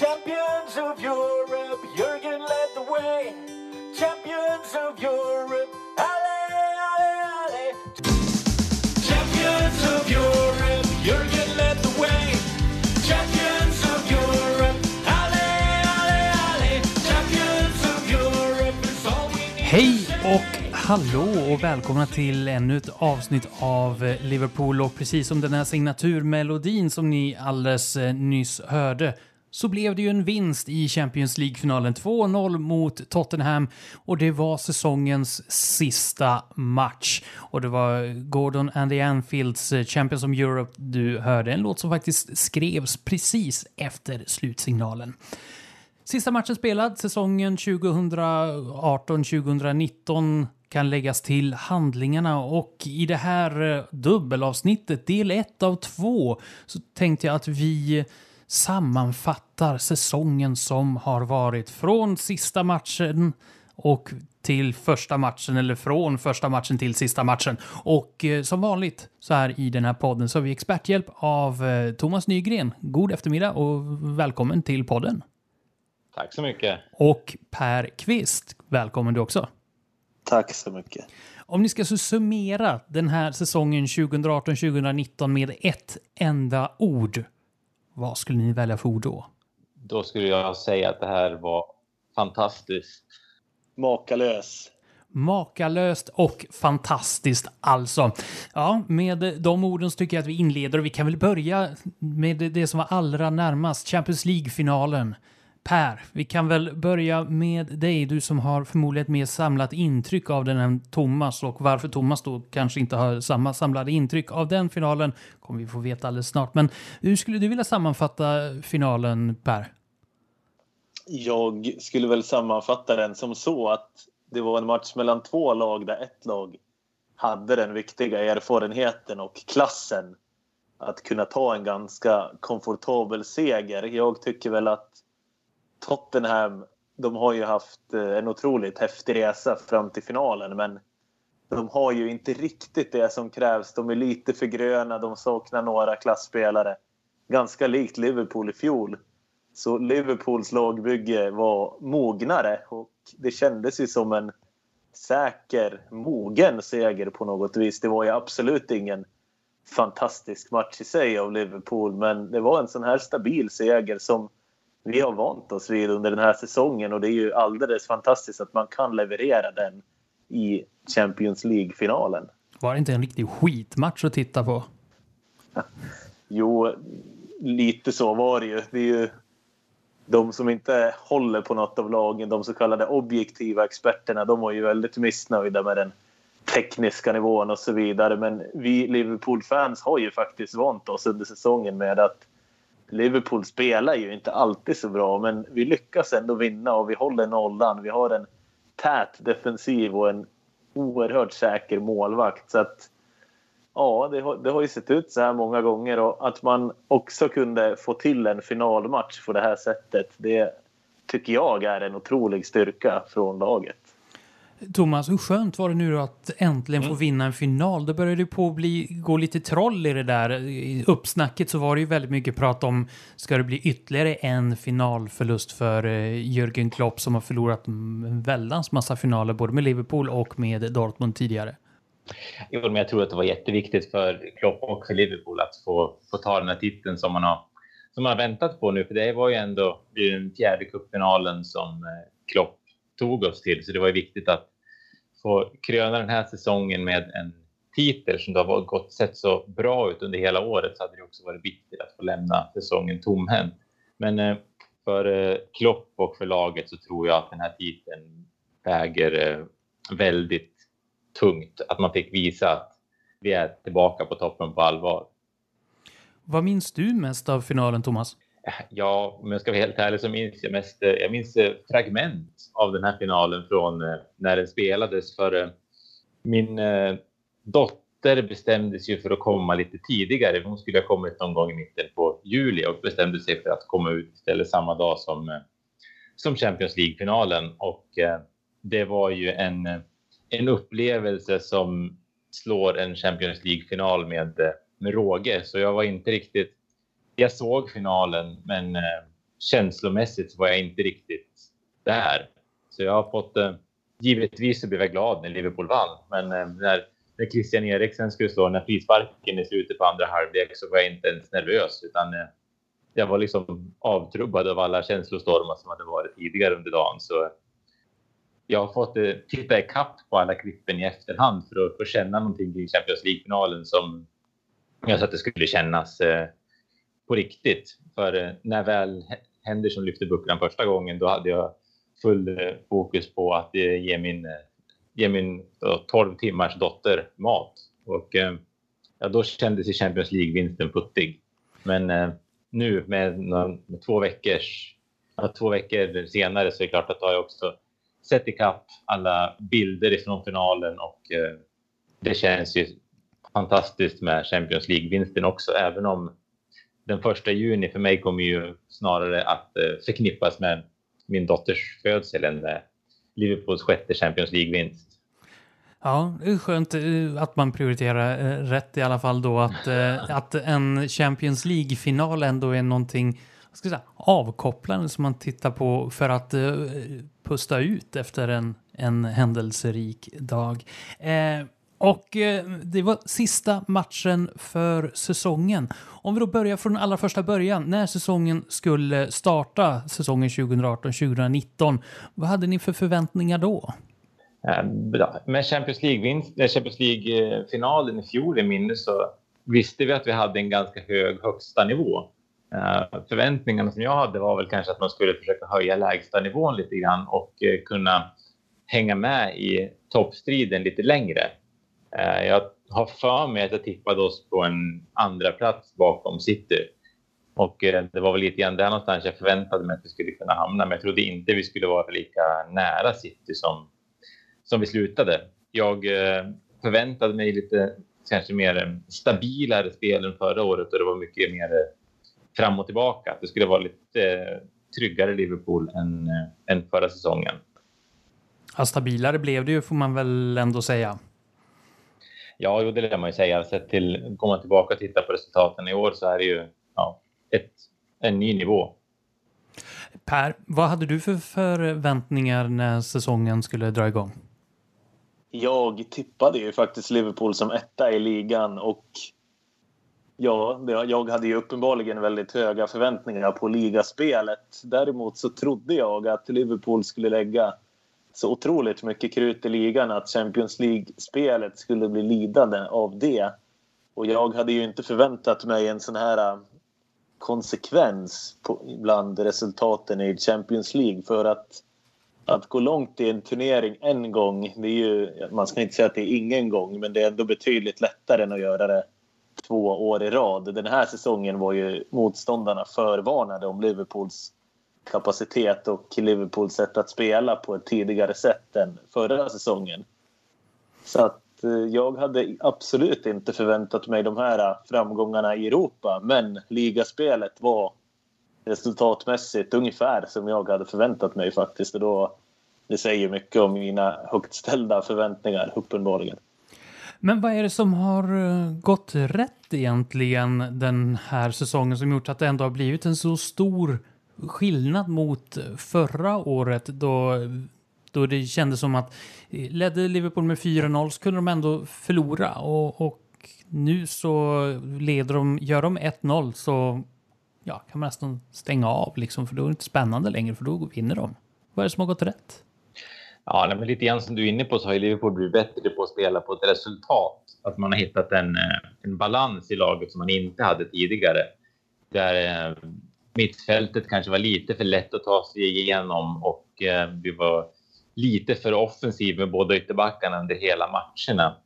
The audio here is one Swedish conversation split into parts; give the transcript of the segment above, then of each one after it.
Champions of Europe, Jurgen led the way. Champions of Europe, alle, alle, alle. Champions of Europe, Jurgen led the way. Champions of Europe, alle, alle, alle. Champions of Europe is all we need. Hej och hallå och välkomna till ännu ett avsnitt av Liverpool och precis som den här signaturmelodin som ni alldeles eh, nyss hörde så blev det ju en vinst i Champions League-finalen 2-0 mot Tottenham och det var säsongens sista match. Och det var Gordon and the Anfields eh, Champions of Europe du hörde, en låt som faktiskt skrevs precis efter slutsignalen. Sista matchen spelad säsongen 2018-2019 kan läggas till handlingarna och i det här eh, dubbelavsnittet, del 1 av 2, så tänkte jag att vi sammanfattar säsongen som har varit från sista matchen och till första matchen eller från första matchen till sista matchen. Och eh, som vanligt så här i den här podden så har vi experthjälp av eh, Thomas Nygren. God eftermiddag och välkommen till podden. Tack så mycket. Och Per Kvist, välkommen du också. Tack så mycket. Om ni ska så summera den här säsongen 2018-2019 med ett enda ord, vad skulle ni välja för ord då? Då skulle jag säga att det här var fantastiskt. Makalös. Makalöst och fantastiskt alltså. Ja, med de orden så tycker jag att vi inleder och vi kan väl börja med det som var allra närmast, Champions League-finalen. Per, vi kan väl börja med dig, du som har förmodligen ett mer samlat intryck av den än Thomas och varför Thomas då kanske inte har samma samlade intryck av den finalen kommer vi få veta alldeles snart. Men hur skulle du vilja sammanfatta finalen, Per? Jag skulle väl sammanfatta den som så att det var en match mellan två lag där ett lag hade den viktiga erfarenheten och klassen att kunna ta en ganska komfortabel seger. Jag tycker väl att Tottenham, de har ju haft eh, en otroligt häftig resa fram till finalen men de har ju inte riktigt det som krävs. De är lite för gröna, de saknar några klassspelare. Ganska likt Liverpool i fjol. Så Liverpools lagbygge var mognare och det kändes ju som en säker, mogen seger på något vis. Det var ju absolut ingen fantastisk match i sig av Liverpool men det var en sån här stabil seger som vi har vant oss vid under den här säsongen och det är ju alldeles fantastiskt att man kan leverera den i Champions League-finalen. Var det inte en riktig skitmatch att titta på? Jo, lite så var det ju. Det är ju de som inte håller på något av lagen, de så kallade objektiva experterna, de var ju väldigt missnöjda med den tekniska nivån och så vidare. Men vi Liverpool-fans har ju faktiskt vant oss under säsongen med att Liverpool spelar ju inte alltid så bra men vi lyckas ändå vinna och vi håller nollan. Vi har en tät defensiv och en oerhört säker målvakt. Så att, ja, det har, det har ju sett ut så här många gånger och att man också kunde få till en finalmatch på det här sättet det tycker jag är en otrolig styrka från laget. Thomas, hur skönt var det nu då att äntligen få vinna en final? Det började på att bli, gå lite troll i det där. I uppsnacket så var det ju väldigt mycket prat om, ska det bli ytterligare en finalförlust för eh, Jürgen Klopp som har förlorat en väldans massa finaler både med Liverpool och med Dortmund tidigare? Jo, men jag tror att det var jätteviktigt för Klopp och för Liverpool att få, få ta den här titeln som man, har, som man har väntat på nu. För det var ju ändå det den fjärde cupfinalen som eh, Klopp tog oss till. Så det var viktigt att få kröna den här säsongen med en titel som det har gått sett så bra ut under hela året så hade det också varit bittert att få lämna säsongen tomhänt. Men eh, för eh, Klopp och för laget så tror jag att den här titeln väger eh, väldigt tungt. Att man fick visa att vi är tillbaka på toppen på allvar. Vad minns du mest av finalen, Thomas? Ja, om jag ska vara helt ärlig så minns jag mest eh, jag minns eh, fragment av den här finalen från eh, när den spelades. För min dotter bestämde sig för att komma lite tidigare. Hon skulle ha kommit någon gång i mitten på juli och bestämde sig för att komma ut istället samma dag som, som Champions League-finalen. Och det var ju en, en upplevelse som slår en Champions League-final med, med råge. Så jag var inte riktigt jag såg finalen, men eh, känslomässigt var jag inte riktigt där. Så jag har fått... Eh, givetvis så blev jag glad när Liverpool vann, men eh, när, när Christian Eriksen skulle slå den här frisparken i slutet på andra halvlek så var jag inte ens nervös, utan eh, jag var liksom avtrubbad av alla känslostormar som hade varit tidigare under dagen. Så jag har fått eh, titta ikapp på alla klippen i efterhand för att få känna någonting kring Champions League-finalen som jag sa att det skulle kännas eh, på riktigt. För eh, när väl Henderson lyfte bucklan första gången, då hade jag full eh, fokus på att eh, ge min, ge min 12 timmars dotter mat. Och ja, då kändes ju Champions League-vinsten puttig. Men nu med, med två veckors två veckor senare så är det klart att då har jag också sett ikapp alla bilder ifrån finalen och det känns ju fantastiskt med Champions League-vinsten också, även om den första juni för mig kommer ju snarare att eh, förknippas med min dotters födsel än med Liverpools sjätte Champions League-vinst. Ja, det är skönt eh, att man prioriterar rätt i alla fall då. Att, att en Champions League-final ändå är någonting ska säga, avkopplande som man tittar på för att pusta ut efter en, en händelserik dag. Eh, och eh, det var sista matchen för säsongen. Om vi då börjar från allra första början, när säsongen skulle starta, säsongen 2018-2019. Vad hade ni för förväntningar då? Eh, med eh, Champions League-finalen i fjol i minne så visste vi att vi hade en ganska hög högsta nivå. Eh, förväntningarna som jag hade var väl kanske att man skulle försöka höja lägsta nivån lite grann och kunna hänga med i toppstriden lite längre. Eh, jag har för mig att jag tippade oss på en andra plats bakom City. Och eh, det var väl lite grann där någonstans jag förväntade mig att vi skulle kunna hamna. Men jag trodde inte vi skulle vara lika nära City som, som vi slutade. Jag eh, förväntade mig lite kanske mer stabilare spel än förra året och det var mycket mer fram och tillbaka. Det skulle vara lite tryggare Liverpool än, än förra säsongen. Ja, stabilare blev det ju får man väl ändå säga. Ja, jo, det lär man ju säga. Sett till, går man tillbaka och tittar på resultaten i år så är det ju ja, ett, en ny nivå. Per, vad hade du för förväntningar när säsongen skulle dra igång? Jag tippade ju faktiskt Liverpool som etta i ligan och ja, jag hade ju uppenbarligen väldigt höga förväntningar på ligaspelet. Däremot så trodde jag att Liverpool skulle lägga så otroligt mycket krut i ligan att Champions League-spelet skulle bli lidande av det. Och jag hade ju inte förväntat mig en sån här äh, konsekvens på, bland resultaten i Champions League för att att gå långt i en turnering en gång, det är ju, man ska inte säga att det är ingen gång, men det är ändå betydligt lättare än att göra det två år i rad. Den här säsongen var ju motståndarna förvarnade om Liverpools kapacitet och Liverpools sätt att spela på ett tidigare sätt än förra säsongen. Så att eh, jag hade absolut inte förväntat mig de här eh, framgångarna i Europa men ligaspelet var resultatmässigt ungefär som jag hade förväntat mig faktiskt. Och då, det säger mycket om mina högt ställda förväntningar uppenbarligen. Men vad är det som har eh, gått rätt egentligen den här säsongen som gjort att det ändå har blivit en så stor skillnad mot förra året då, då det kändes som att eh, ledde Liverpool med 4-0 så kunde de ändå förlora och, och nu så leder de, gör de 1-0 så ja, kan man nästan stänga av liksom för då är det inte spännande längre för då vinner de. Vad är det som har gått rätt? Ja, men lite grann som du är inne på så har Liverpool blivit bättre på att spela på ett resultat. Att man har hittat en, eh, en balans i laget som man inte hade tidigare. Där eh, mittfältet kanske var lite för lätt att ta sig igenom och eh, vi var lite för offensiv med båda ytterbackarna under hela matcherna.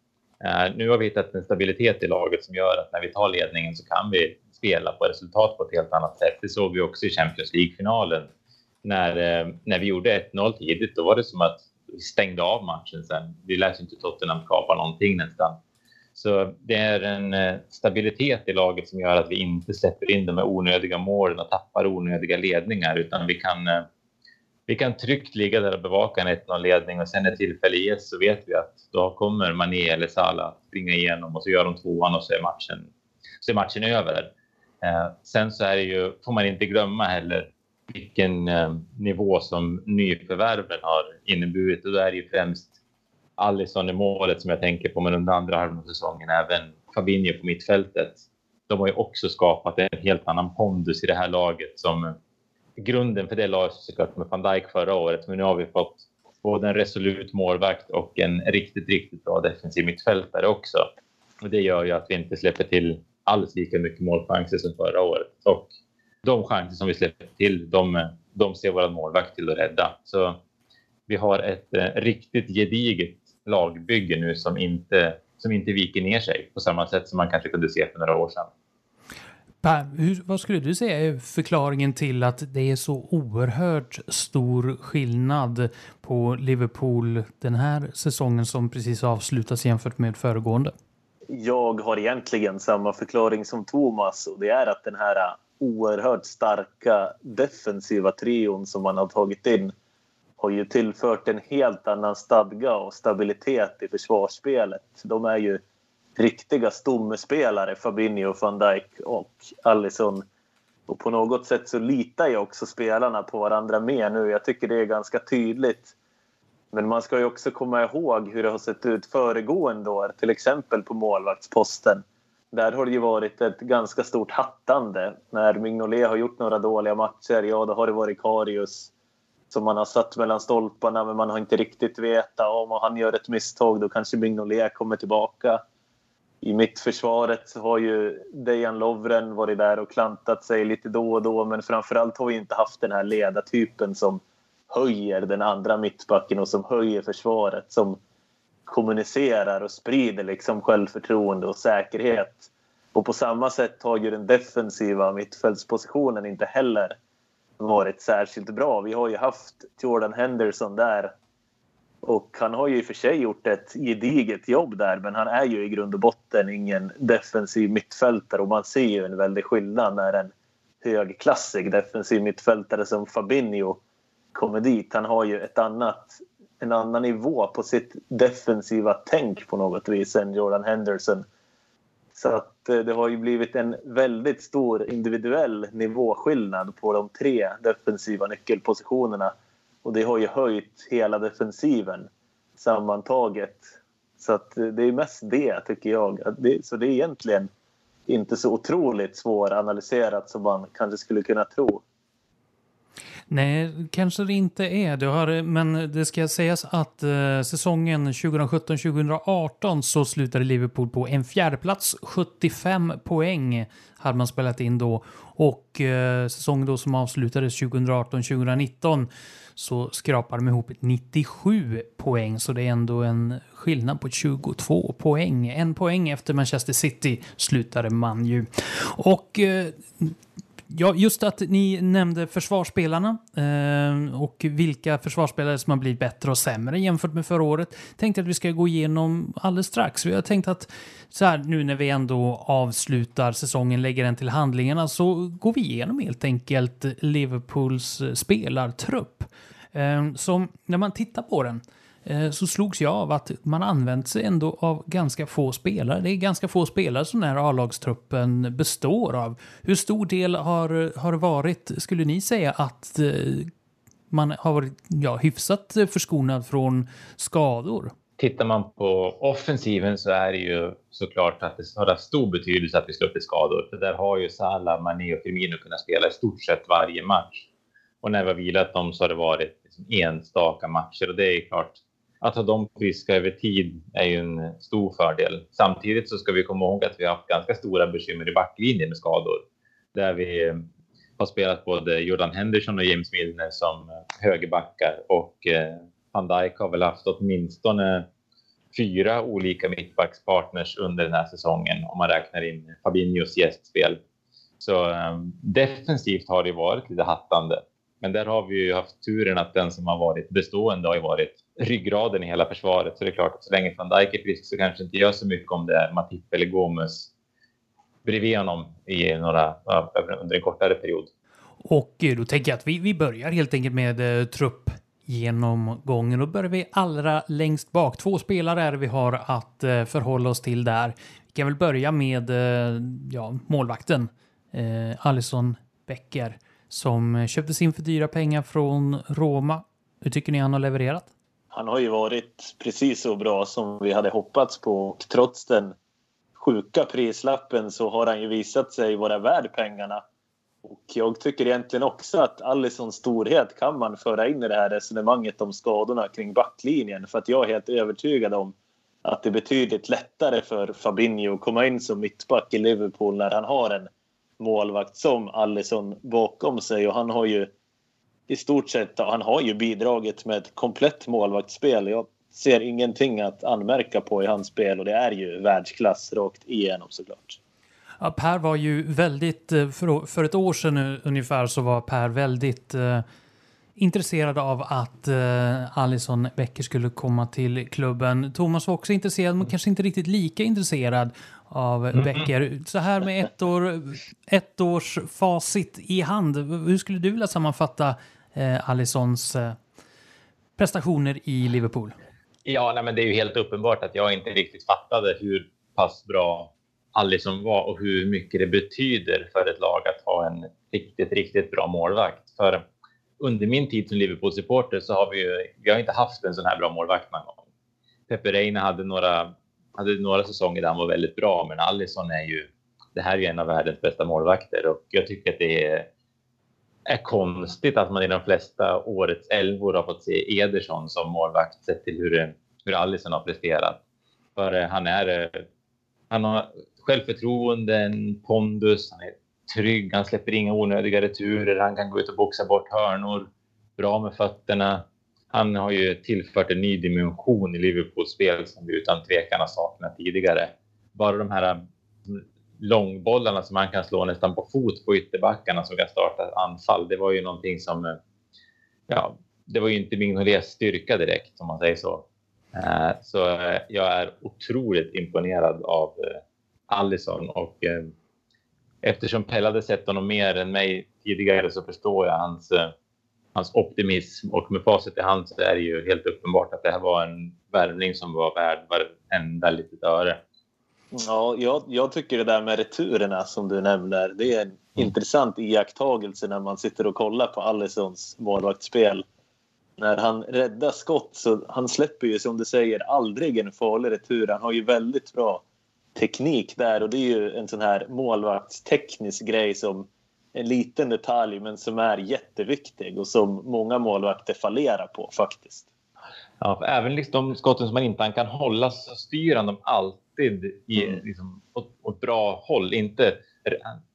Eh, nu har vi hittat en stabilitet i laget som gör att när vi tar ledningen så kan vi spela på resultat på ett helt annat sätt. Det såg vi också i Champions League-finalen. När, eh, när vi gjorde 1-0 tidigt, då var det som att vi stängde av matchen sen. Vi lät inte Tottenham skapa någonting nästan. Så det är en eh, stabilitet i laget som gör att vi inte släpper in de här onödiga målen och tappar onödiga ledningar utan vi kan, eh, vi kan tryggt ligga där och bevaka en 1-0 ledning och sen när tillfälle ges så vet vi att då kommer Mané eller Salah springa igenom och så gör de tvåan och så är matchen, så är matchen över. Eh, sen så är det ju, får man inte glömma heller vilken eh, nivå som nyförvärven har inneburit. Och då är det ju främst Alisson i målet som jag tänker på, men under andra halvan av säsongen även Fabinho på mittfältet. De har ju också skapat en helt annan pondus i det här laget som grunden för det lades såklart med van Dijk förra året, men nu har vi fått både en resolut målvakt och en riktigt, riktigt bra defensiv mittfältare också. Och det gör ju att vi inte släpper till alls lika mycket målchanser som förra året. Och de chanser som vi släpper till, de, de ser våra målvakt till att rädda. Så vi har ett eh, riktigt gediget lagbygge nu som inte, som inte viker ner sig på samma sätt som man kanske kunde se för några år sedan. Per, hur, vad skulle du säga är förklaringen till att det är så oerhört stor skillnad på Liverpool den här säsongen som precis avslutas jämfört med föregående? Jag har egentligen samma förklaring som Thomas och det är att den här oerhört starka defensiva trion som man har tagit in har ju tillfört en helt annan stadga och stabilitet i försvarsspelet. De är ju riktiga stommespelare, Fabinho, van Dijk och Allison. Och på något sätt så litar ju också spelarna på varandra mer nu. Jag tycker det är ganska tydligt. Men man ska ju också komma ihåg hur det har sett ut föregående år, till exempel på målvaktsposten. Där har det ju varit ett ganska stort hattande. När Mignolet har gjort några dåliga matcher, ja då har det varit Karius som man har satt mellan stolparna men man har inte riktigt vetat om han gör ett misstag då kanske Mignolet kommer tillbaka i mittförsvaret har ju Dejan Lovren varit där och klantat sig lite då och då men framförallt har vi inte haft den här ledartypen som höjer den andra mittbacken och som höjer försvaret som kommunicerar och sprider liksom självförtroende och säkerhet. Och på samma sätt har ju den defensiva mittfältspositionen inte heller varit särskilt bra. Vi har ju haft Jordan Henderson där och han har ju i och för sig gjort ett gediget jobb där men han är ju i grund och botten ingen defensiv mittfältare och man ser ju en väldig skillnad när en högklassig defensiv mittfältare som Fabinho kommer dit. Han har ju ett annat, en annan nivå på sitt defensiva tänk på något vis än Jordan Henderson. Så att eh, det har ju blivit en väldigt stor individuell nivåskillnad på de tre defensiva nyckelpositionerna och det har ju höjt hela defensiven sammantaget. Så att eh, det är mest det, tycker jag. Så det är egentligen inte så otroligt svåranalyserat som man kanske skulle kunna tro. Nej, kanske det inte är. Det har, men det ska sägas att eh, säsongen 2017-2018 så slutade Liverpool på en fjärdeplats, 75 poäng hade man spelat in då. Och eh, säsongen då som avslutades 2018-2019 så skrapade de ihop 97 poäng, så det är ändå en skillnad på 22 poäng. En poäng efter Manchester City slutade man ju. Och eh, Ja, just att ni nämnde försvarsspelarna eh, och vilka försvarsspelare som har blivit bättre och sämre jämfört med förra året. Tänkte att vi ska gå igenom alldeles strax. Vi har tänkt att så här nu när vi ändå avslutar säsongen, lägger den till handlingarna, så går vi igenom helt enkelt Liverpools eh, spelartrupp. Eh, så när man tittar på den Eh, så slogs jag av att man använt sig ändå av ganska få spelare. Det är ganska få spelare som den här A-lagstruppen består av. Hur stor del har, har det varit, skulle ni säga, att eh, man har varit ja, hyfsat förskonad från skador? Tittar man på offensiven så är det ju såklart att det har haft stor betydelse att vi sluppit skador. För där har ju Salah, Mané och Firmino kunnat spela i stort sett varje match. Och när vi har vilat dem så har det varit liksom enstaka matcher och det är klart att ha dem friska över tid är ju en eh, stor fördel. Samtidigt så ska vi komma ihåg att vi har haft ganska stora bekymmer i backlinjen med skador. Där vi eh, har spelat både Jordan Henderson och James Milner som eh, högerbackar och van Dijk har väl haft åtminstone fyra olika mittbackspartners under den här säsongen om man räknar in Fabinhos gästspel. Så defensivt har det varit lite hattande. Men där har vi ju haft turen att den som har varit bestående har ju varit ryggraden i hela försvaret. Så det är klart att så länge van Dijk är frisk så kanske inte gör så mycket om det är Matip eller Gomes bredvid honom i några, under en kortare period. Och eh, då tänker jag att vi, vi börjar helt enkelt med eh, truppgenomgången. Då börjar vi allra längst bak. Två spelare är det vi har att eh, förhålla oss till där. Vi kan väl börja med eh, ja, målvakten, eh, Alisson Becker som eh, köptes in för dyra pengar från Roma. Hur tycker ni han har levererat? Han har ju varit precis så bra som vi hade hoppats på och trots den sjuka prislappen så har han ju visat sig vara värd pengarna. Och jag tycker egentligen också att Allisons storhet kan man föra in i det här resonemanget om skadorna kring backlinjen. För att jag är helt övertygad om att det är betydligt lättare för Fabinho att komma in som mittback i Liverpool när han har en målvakt som Allison bakom sig. Och han har ju i stort sett han har ju bidragit med ett komplett målvaktsspel. Jag ser ingenting att anmärka på i hans spel och det är ju världsklass rakt igenom såklart. Ja, per var ju väldigt, eh, för, ett år sedan ungefär så var Per väldigt eh, intresserad av att eh, Alison Becker skulle komma till klubben. Thomas var också intresserad, men kanske inte riktigt lika intresserad av Mm. Becker. Så här med ett, år, ett års facit i hand, hur skulle du vilja sammanfatta eh, Alisons eh, prestationer i Liverpool? Ja, nej, men det är ju helt uppenbart att jag inte riktigt fattade hur pass bra Alisson var och hur mycket det betyder för ett lag att ha en riktigt, riktigt bra målvakt. För under min tid som Liverpool-supporter så har vi ju vi har inte haft en sån här bra målvakt någon gång. Pepe Reina hade några, hade några säsonger där han var väldigt bra, men Alisson är ju, det här är ju en av världens bästa målvakter och jag tycker att det är, är konstigt att man i de flesta årets elvor har fått se Ederson som målvakt sett till hur, hur Alisson har presterat. För eh, han är, eh, han har självförtroende, en pondus, han är trygg, han släpper inga onödiga returer, han kan gå ut och boxa bort hörnor, bra med fötterna. Han har ju tillfört en ny dimension i Liverpools spel som vi utan tvekan har saknat tidigare. Bara de här mm, långbollarna som han kan slå nästan på fot på ytterbackarna som kan starta anfall. Det var ju någonting som, eh, ja, det var ju inte Mignolets styrka direkt om man säger så. Eh, så eh, jag är otroligt imponerad av Allison och eftersom Pelle hade sett honom mer än mig tidigare så förstår jag hans, hans optimism och med facit i hand så är det ju helt uppenbart att det här var en värvning som var värd varenda litet öre. Ja, jag, jag tycker det där med returerna som du nämner, det är en intressant iakttagelse när man sitter och kollar på Allisons målvaktsspel. När han räddar skott så han släpper ju som du säger aldrig en farlig retur. Han har ju väldigt bra teknik där och det är ju en sån här målvaktsteknisk grej som en liten detalj men som är jätteviktig och som många målvakter fallerar på faktiskt. Ja, även liksom de skotten som man inte kan hålla så styr han dem alltid i, Mm. liksom, åt, åt bra håll. Inte,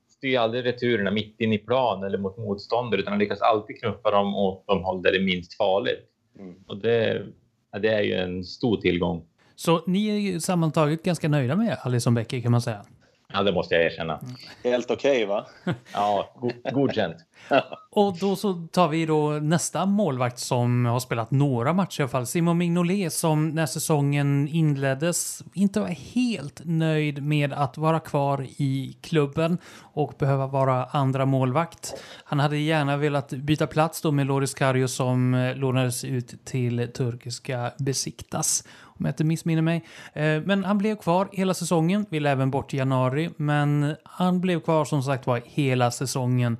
styr aldrig returerna mitt in i plan eller mot motståndare utan han lyckas alltid knuffa dem åt de håll där det är minst farligt. Mm. Och det, ja, det är ju en stor tillgång. Så ni är ju sammantaget ganska nöjda med Alison Becker kan man säga. Ja, det måste jag erkänna. Helt okej va? Ja, go godkänt. Och då så tar vi då nästa målvakt som har spelat några matcher i alla fall. Simon Mignolet som när säsongen inleddes inte var helt nöjd med att vara kvar i klubben och behöva vara andra målvakt. Han hade gärna velat byta plats då med Loris Karius som eh, lånades ut till turkiska Besiktas om jag inte missminner mig. Eh, men han blev kvar hela säsongen, ville även bort i januari, men han blev kvar som sagt var hela säsongen.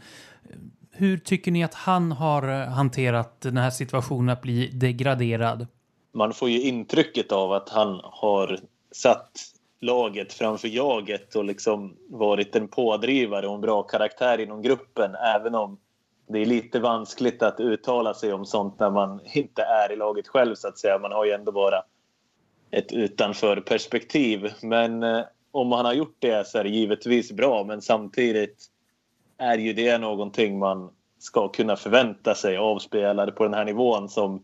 Eh, hur tycker ni att han har eh, hanterat den här situationen att bli degraderad? Man får ju intrycket av att han har satt laget framför jaget och liksom varit en pådrivare och en bra karaktär inom gruppen även om det är lite vanskligt att uttala sig om sånt när man inte är i laget själv så att säga. Man har ju ändå bara ett utanför perspektiv. Men eh, om han har gjort det så är det givetvis bra men samtidigt är ju det någonting man ska kunna förvänta sig av spelare på den här nivån som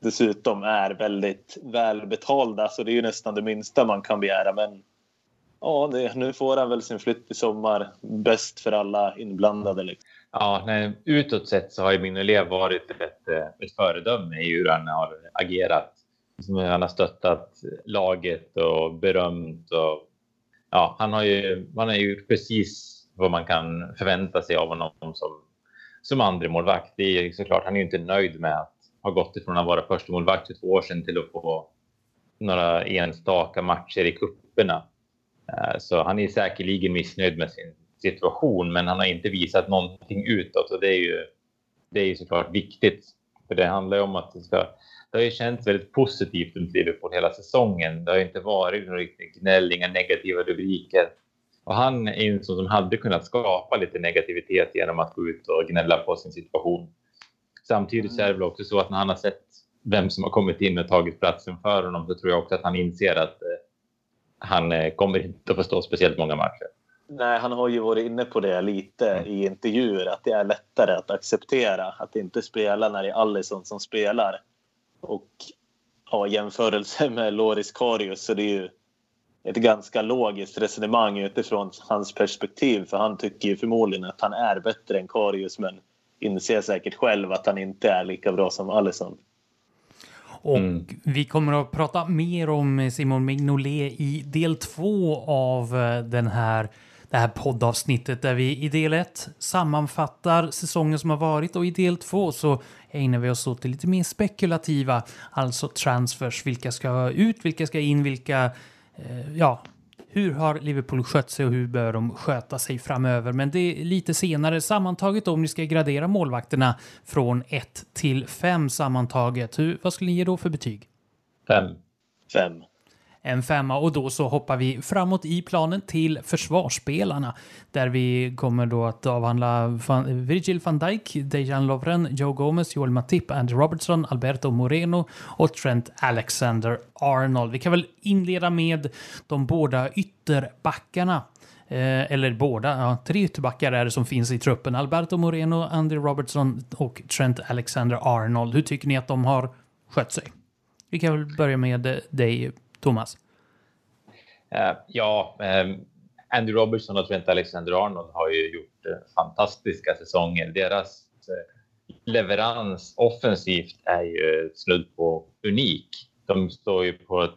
dessutom är väldigt välbetalda. Så det är ju nästan det minsta man kan begära. Men ja, det, nu får han väl sin flytt i sommar. Bäst för alla inblandade. Liksom. Ja, nej, utåt sett så har ju min elev varit ett, eh, ett föredöme i hur han har agerat. Som Han har stöttat laget och berömt. Och, ja, han har ju, han har gjort precis vad man kan förvänta sig av honom som, som andra målvakt. Det är såklart, han är ju inte nöjd med att ha gått ifrån att vara första målvakt för två år sedan till att få några enstaka matcher i kupperna. Eh, så han är säkerligen missnöjd med sin, situation, men han har inte visat någonting utåt och det är ju, det är ju såklart viktigt. För det handlar ju om att det ska... Det har ju känts väldigt positivt runt Liverpool hela säsongen. Det har inte varit någon riktig gnäll, inga negativa rubriker. Och han är en sån som hade kunnat skapa lite negativitet genom att gå ut och gnälla på sin situation. Samtidigt så är det väl också så att när han har sett vem som har kommit in och tagit platsen för honom så tror jag också att han inser att eh, han eh, kommer inte att få stå speciellt många matcher. Nej, han har ju varit inne på det lite Mm. i intervjuer att det är lättare att acceptera att inte spela när det är Allison som spelar. Och ja, jämförelse med Loris Karius så det är ju ett ganska logiskt resonemang utifrån hans perspektiv för han tycker ju förmodligen att han är bättre än Karius men inser säkert själv att han inte är lika bra som Allison. Och Mm. vi kommer att prata mer om Simon Mignolet i del två av eh, den här, det här poddavsnittet där vi i del ett sammanfattar säsongen som har varit och i del två så ägnar vi oss åt det lite mer spekulativa, alltså transfers. Vilka ska ut, vilka ska in, vilka, eh, ja, hur har Liverpool skött sig och hur bör de sköta sig framöver? Men det är lite senare. Sammantaget om ni ska gradera målvakterna från 1 till 5 sammantaget. Hur, vad skulle ni ge då för betyg? Fem. Fem. En femma och då så hoppar vi framåt i planen till försvarsspelarna där vi kommer då att avhandla van, Virgil van Dijk, Dejan Lovren, Joe Gomez, Joel Matip, Andy Robertson, Alberto Moreno och Trent Alexander-Arnold. Vi kan väl inleda med de båda ytterbackarna. Eh, eller båda, ja, tre ytterbackar är det som finns i truppen. Alberto Moreno, Andy Robertson och Trent Alexander-Arnold. Hur tycker ni att de har skött sig? Vi kan väl börja med dig, Thomas. Eh, ja, eh, Andy Robertson och Trent Alexander-Arnold har ju gjort eh, fantastiska säsonger. Deras leverans offensivt är ju snudd på unik. De står ju på ett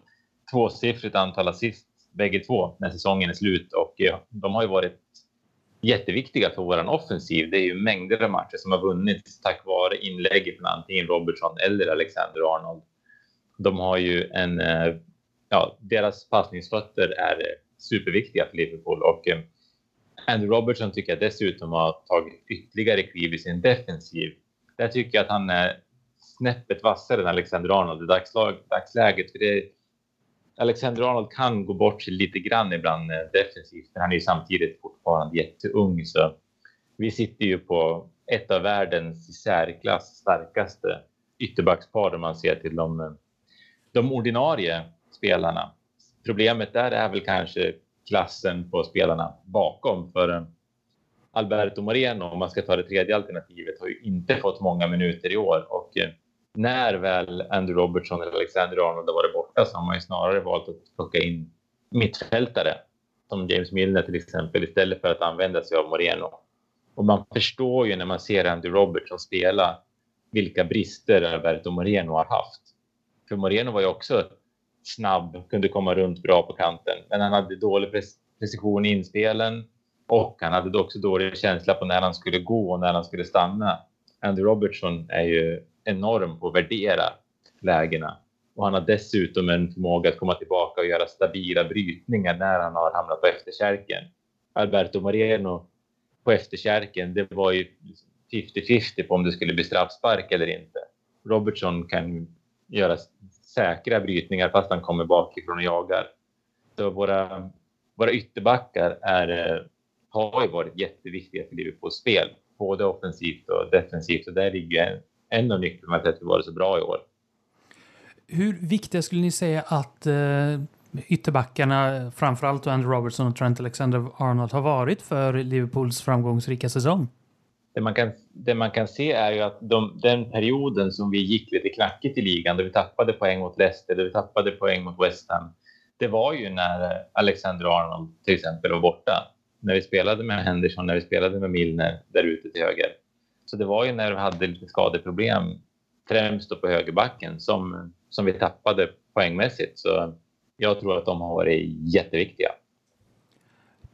tvåsiffrigt antal assist bägge två när säsongen är slut och ja, de har ju varit jätteviktiga för våran offensiv. Det är ju mängder av matcher som har vunnits tack vare inlägg från antingen Robertson eller Alexander-Arnold. De har ju en ja, deras passningsfötter är eh, superviktiga för Liverpool och eh, Andy Robertson tycker jag dessutom har tagit ytterligare kliv i sin defensiv. Där tycker jag att han är snäppet vassare än Alexander Arnold i dagslag, dagsläget. För det, Alexander Arnold kan gå bort sig lite grann ibland eh, defensivt, men han är ju samtidigt fortfarande jätteung. Så vi sitter ju på ett av världens i särklass starkaste ytterbackspar om man ser till de, de ordinarie spelarna. Problemet där är väl kanske klassen på spelarna bakom. För eh, Alberto Moreno, om man ska ta det tredje alternativet, har ju inte fått många minuter i år. Och eh, när väl Andrew Robertson eller Alexander Arnold har varit borta så har man ju snarare valt att plocka in mittfältare som James Milner till exempel istället för att använda sig av Moreno. Och man förstår ju när man ser Andy Robertson spela vilka brister Alberto Moreno har haft. För Moreno var ju också snabb, kunde komma runt bra på kanten, men han hade dålig precision i inspelen och han hade också dålig känsla på när han skulle gå och när han skulle stanna. Andy Robertson är ju enorm på att värdera lägena och han har dessutom en förmåga att komma tillbaka och göra stabila brytningar när han har hamnat på efterkärken. Alberto Moreno på efterkärken, det var ju liksom 50-50 på om det skulle bli straffspark eller inte. Robertson kan göra säkra brytningar fast han kommer bakifrån och jagar. Så våra, våra ytterbackar är, eh, har ju varit jätteviktiga för Liverpools spel, både offensivt och defensivt. Och där ligger en, en av nycklarna till att vi varit så bra i år. Hur viktiga skulle ni säga att eh, ytterbackarna, framförallt då Andrew Robertson och Trent Alexander-Arnold, har varit för Liverpools framgångsrika säsong? Det man kan, det man kan se är ju att de, den perioden som vi gick lite knackigt i ligan, där vi tappade poäng mot Leicester, där vi tappade poäng mot West Ham, det var ju när Alexander Arnold till exempel var borta. När vi spelade med Henderson, när vi spelade med Milner där ute till höger. Så det var ju när vi hade lite skadeproblem, främst då på högerbacken, som, som vi tappade poängmässigt. Så jag tror att de har varit jätteviktiga.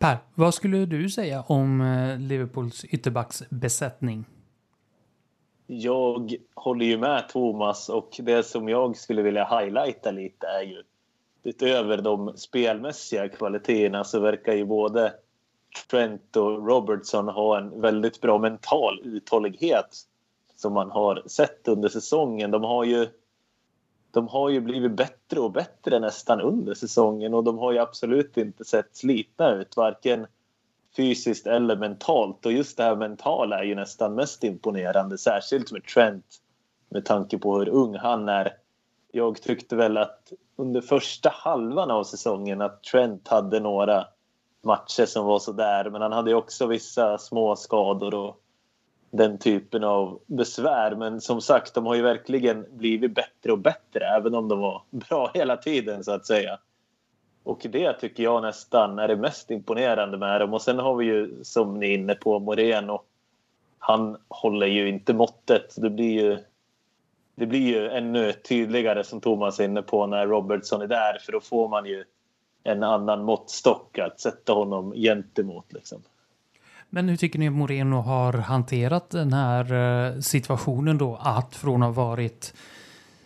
Per, vad skulle du säga om eh, Liverpools ytterbacksbesättning? Jag håller ju med Thomas och det som jag skulle vilja highlighta lite är ju utöver de spelmässiga kvaliteterna så verkar ju både Trent och Robertson ha en väldigt bra mental uthållighet som man har sett under säsongen. De har ju, de har ju blivit bättre och bättre nästan under säsongen och de har ju absolut inte sett slitna ut, varken fysiskt eller mentalt. Och just det här mentala är ju nästan mest imponerande, särskilt med Trent med tanke på hur ung han är. Jag tyckte väl att under första halvan av säsongen att Trent hade några matcher som var sådär men han hade också vissa små skador och den typen av besvär. Men som sagt, de har ju verkligen blivit bättre och bättre även om de var bra hela tiden så att säga. Och det tycker jag nästan är det mest imponerande med dem. Och sen har vi ju som ni är inne på Moreno. Han håller ju inte måttet. Det blir ju, det blir ju ännu tydligare som Thomas är inne på när Robertson är där för då får man ju en annan måttstock att sätta honom gentemot. Liksom. Men hur tycker ni Moreno har hanterat den här eh, situationen då? Att från att ha varit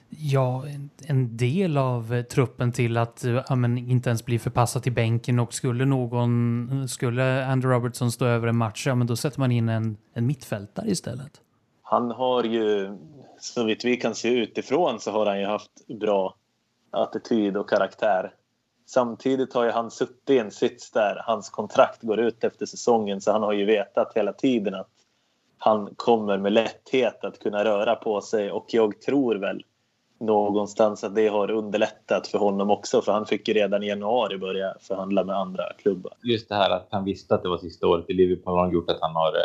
ja, en, del av eh, truppen till att eh, ja, men, inte ens bli förpassad till bänken och skulle någon, skulle Andrew Robertson stå över en match, ja men då sätter man in en, en mittfältare istället. Han har ju, så vitt vi kan se utifrån, så har han ju haft bra attityd och karaktär. Samtidigt har ju han suttit i en sits där hans kontrakt går ut efter säsongen så han har ju vetat hela tiden att han kommer med lätthet att kunna röra på sig och jag tror väl någonstans att det har underlättat för honom också för han fick ju redan i januari börja förhandla med andra klubbar. Just det här att han visste att det var sista året i Liverpool har gjort att han har eh,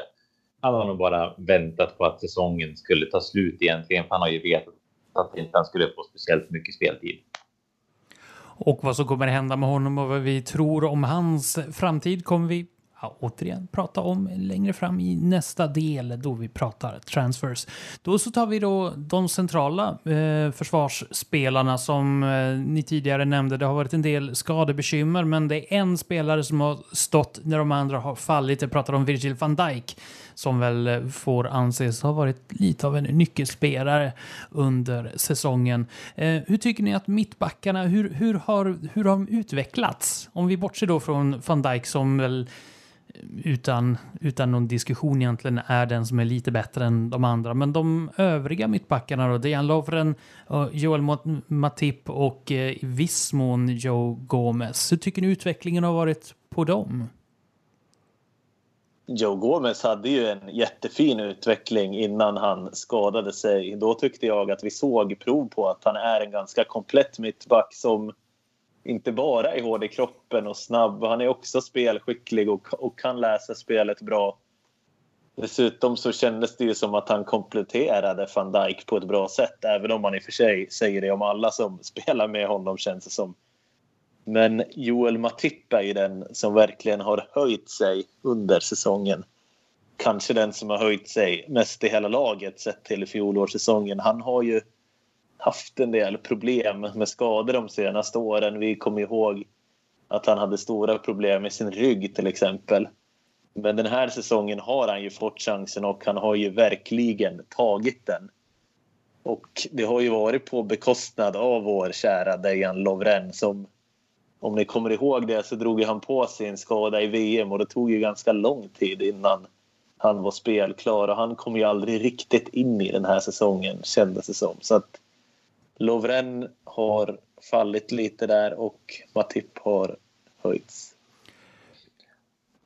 han har nog bara väntat på att säsongen skulle ta slut egentligen. För han har ju vetat att inte han skulle få speciellt mycket speltid. Och vad som kommer hända med honom och vad vi tror om hans framtid kommer vi ja, återigen prata om längre fram i nästa del då vi pratar transfers. Då så tar vi då de centrala eh, försvarsspelarna som eh, ni tidigare nämnde. Det har varit en del skadebekymmer men det är en spelare som har stått när de andra har fallit. Jag pratar om Virgil van Dijk som väl eh, får anses ha varit lite av en nyckelspelare under säsongen. Eh, hur tycker ni att mittbackarna, hur, hur, har, hur har de utvecklats? Om vi bortser då från van Dijk som väl eh, utan, utan någon diskussion egentligen är den som är lite bättre än de andra. Men de övriga mittbackarna då, Dejan Lovren, Joel Matip och eh, i viss mån Joe Gomez. Hur tycker ni utvecklingen har varit på dem? Joe Gomez hade ju en jättefin utveckling innan han skadade sig. Då tyckte jag att vi såg prov på att han är en ganska komplett mittback som inte bara är hård i kroppen och snabb. Han är också spelskicklig och, och kan läsa spelet bra. Dessutom så kändes det ju som att han kompletterade van Dijk på ett bra sätt. Även om man i och för sig säger det om alla som spelar med honom känns det som. Men Joel Matip är ju den som verkligen har höjt sig under säsongen. Kanske den som har höjt sig mest i hela laget sett till fjolårssäsongen. Han har ju haft en del problem med skador de senaste åren. Vi kommer ihåg att han hade stora problem med sin rygg till exempel. Men den här säsongen har han ju fått chansen och han har ju verkligen tagit den. Och det har ju varit på bekostnad av vår kära Dejan Lovren som om ni kommer ihåg det så drog han på sig en skada i VM och det tog ju ganska lång tid innan han var spelklar och han kom ju aldrig riktigt in i den här säsongen kändes det som. Så att Lovren har fallit lite där och Matip har höjts.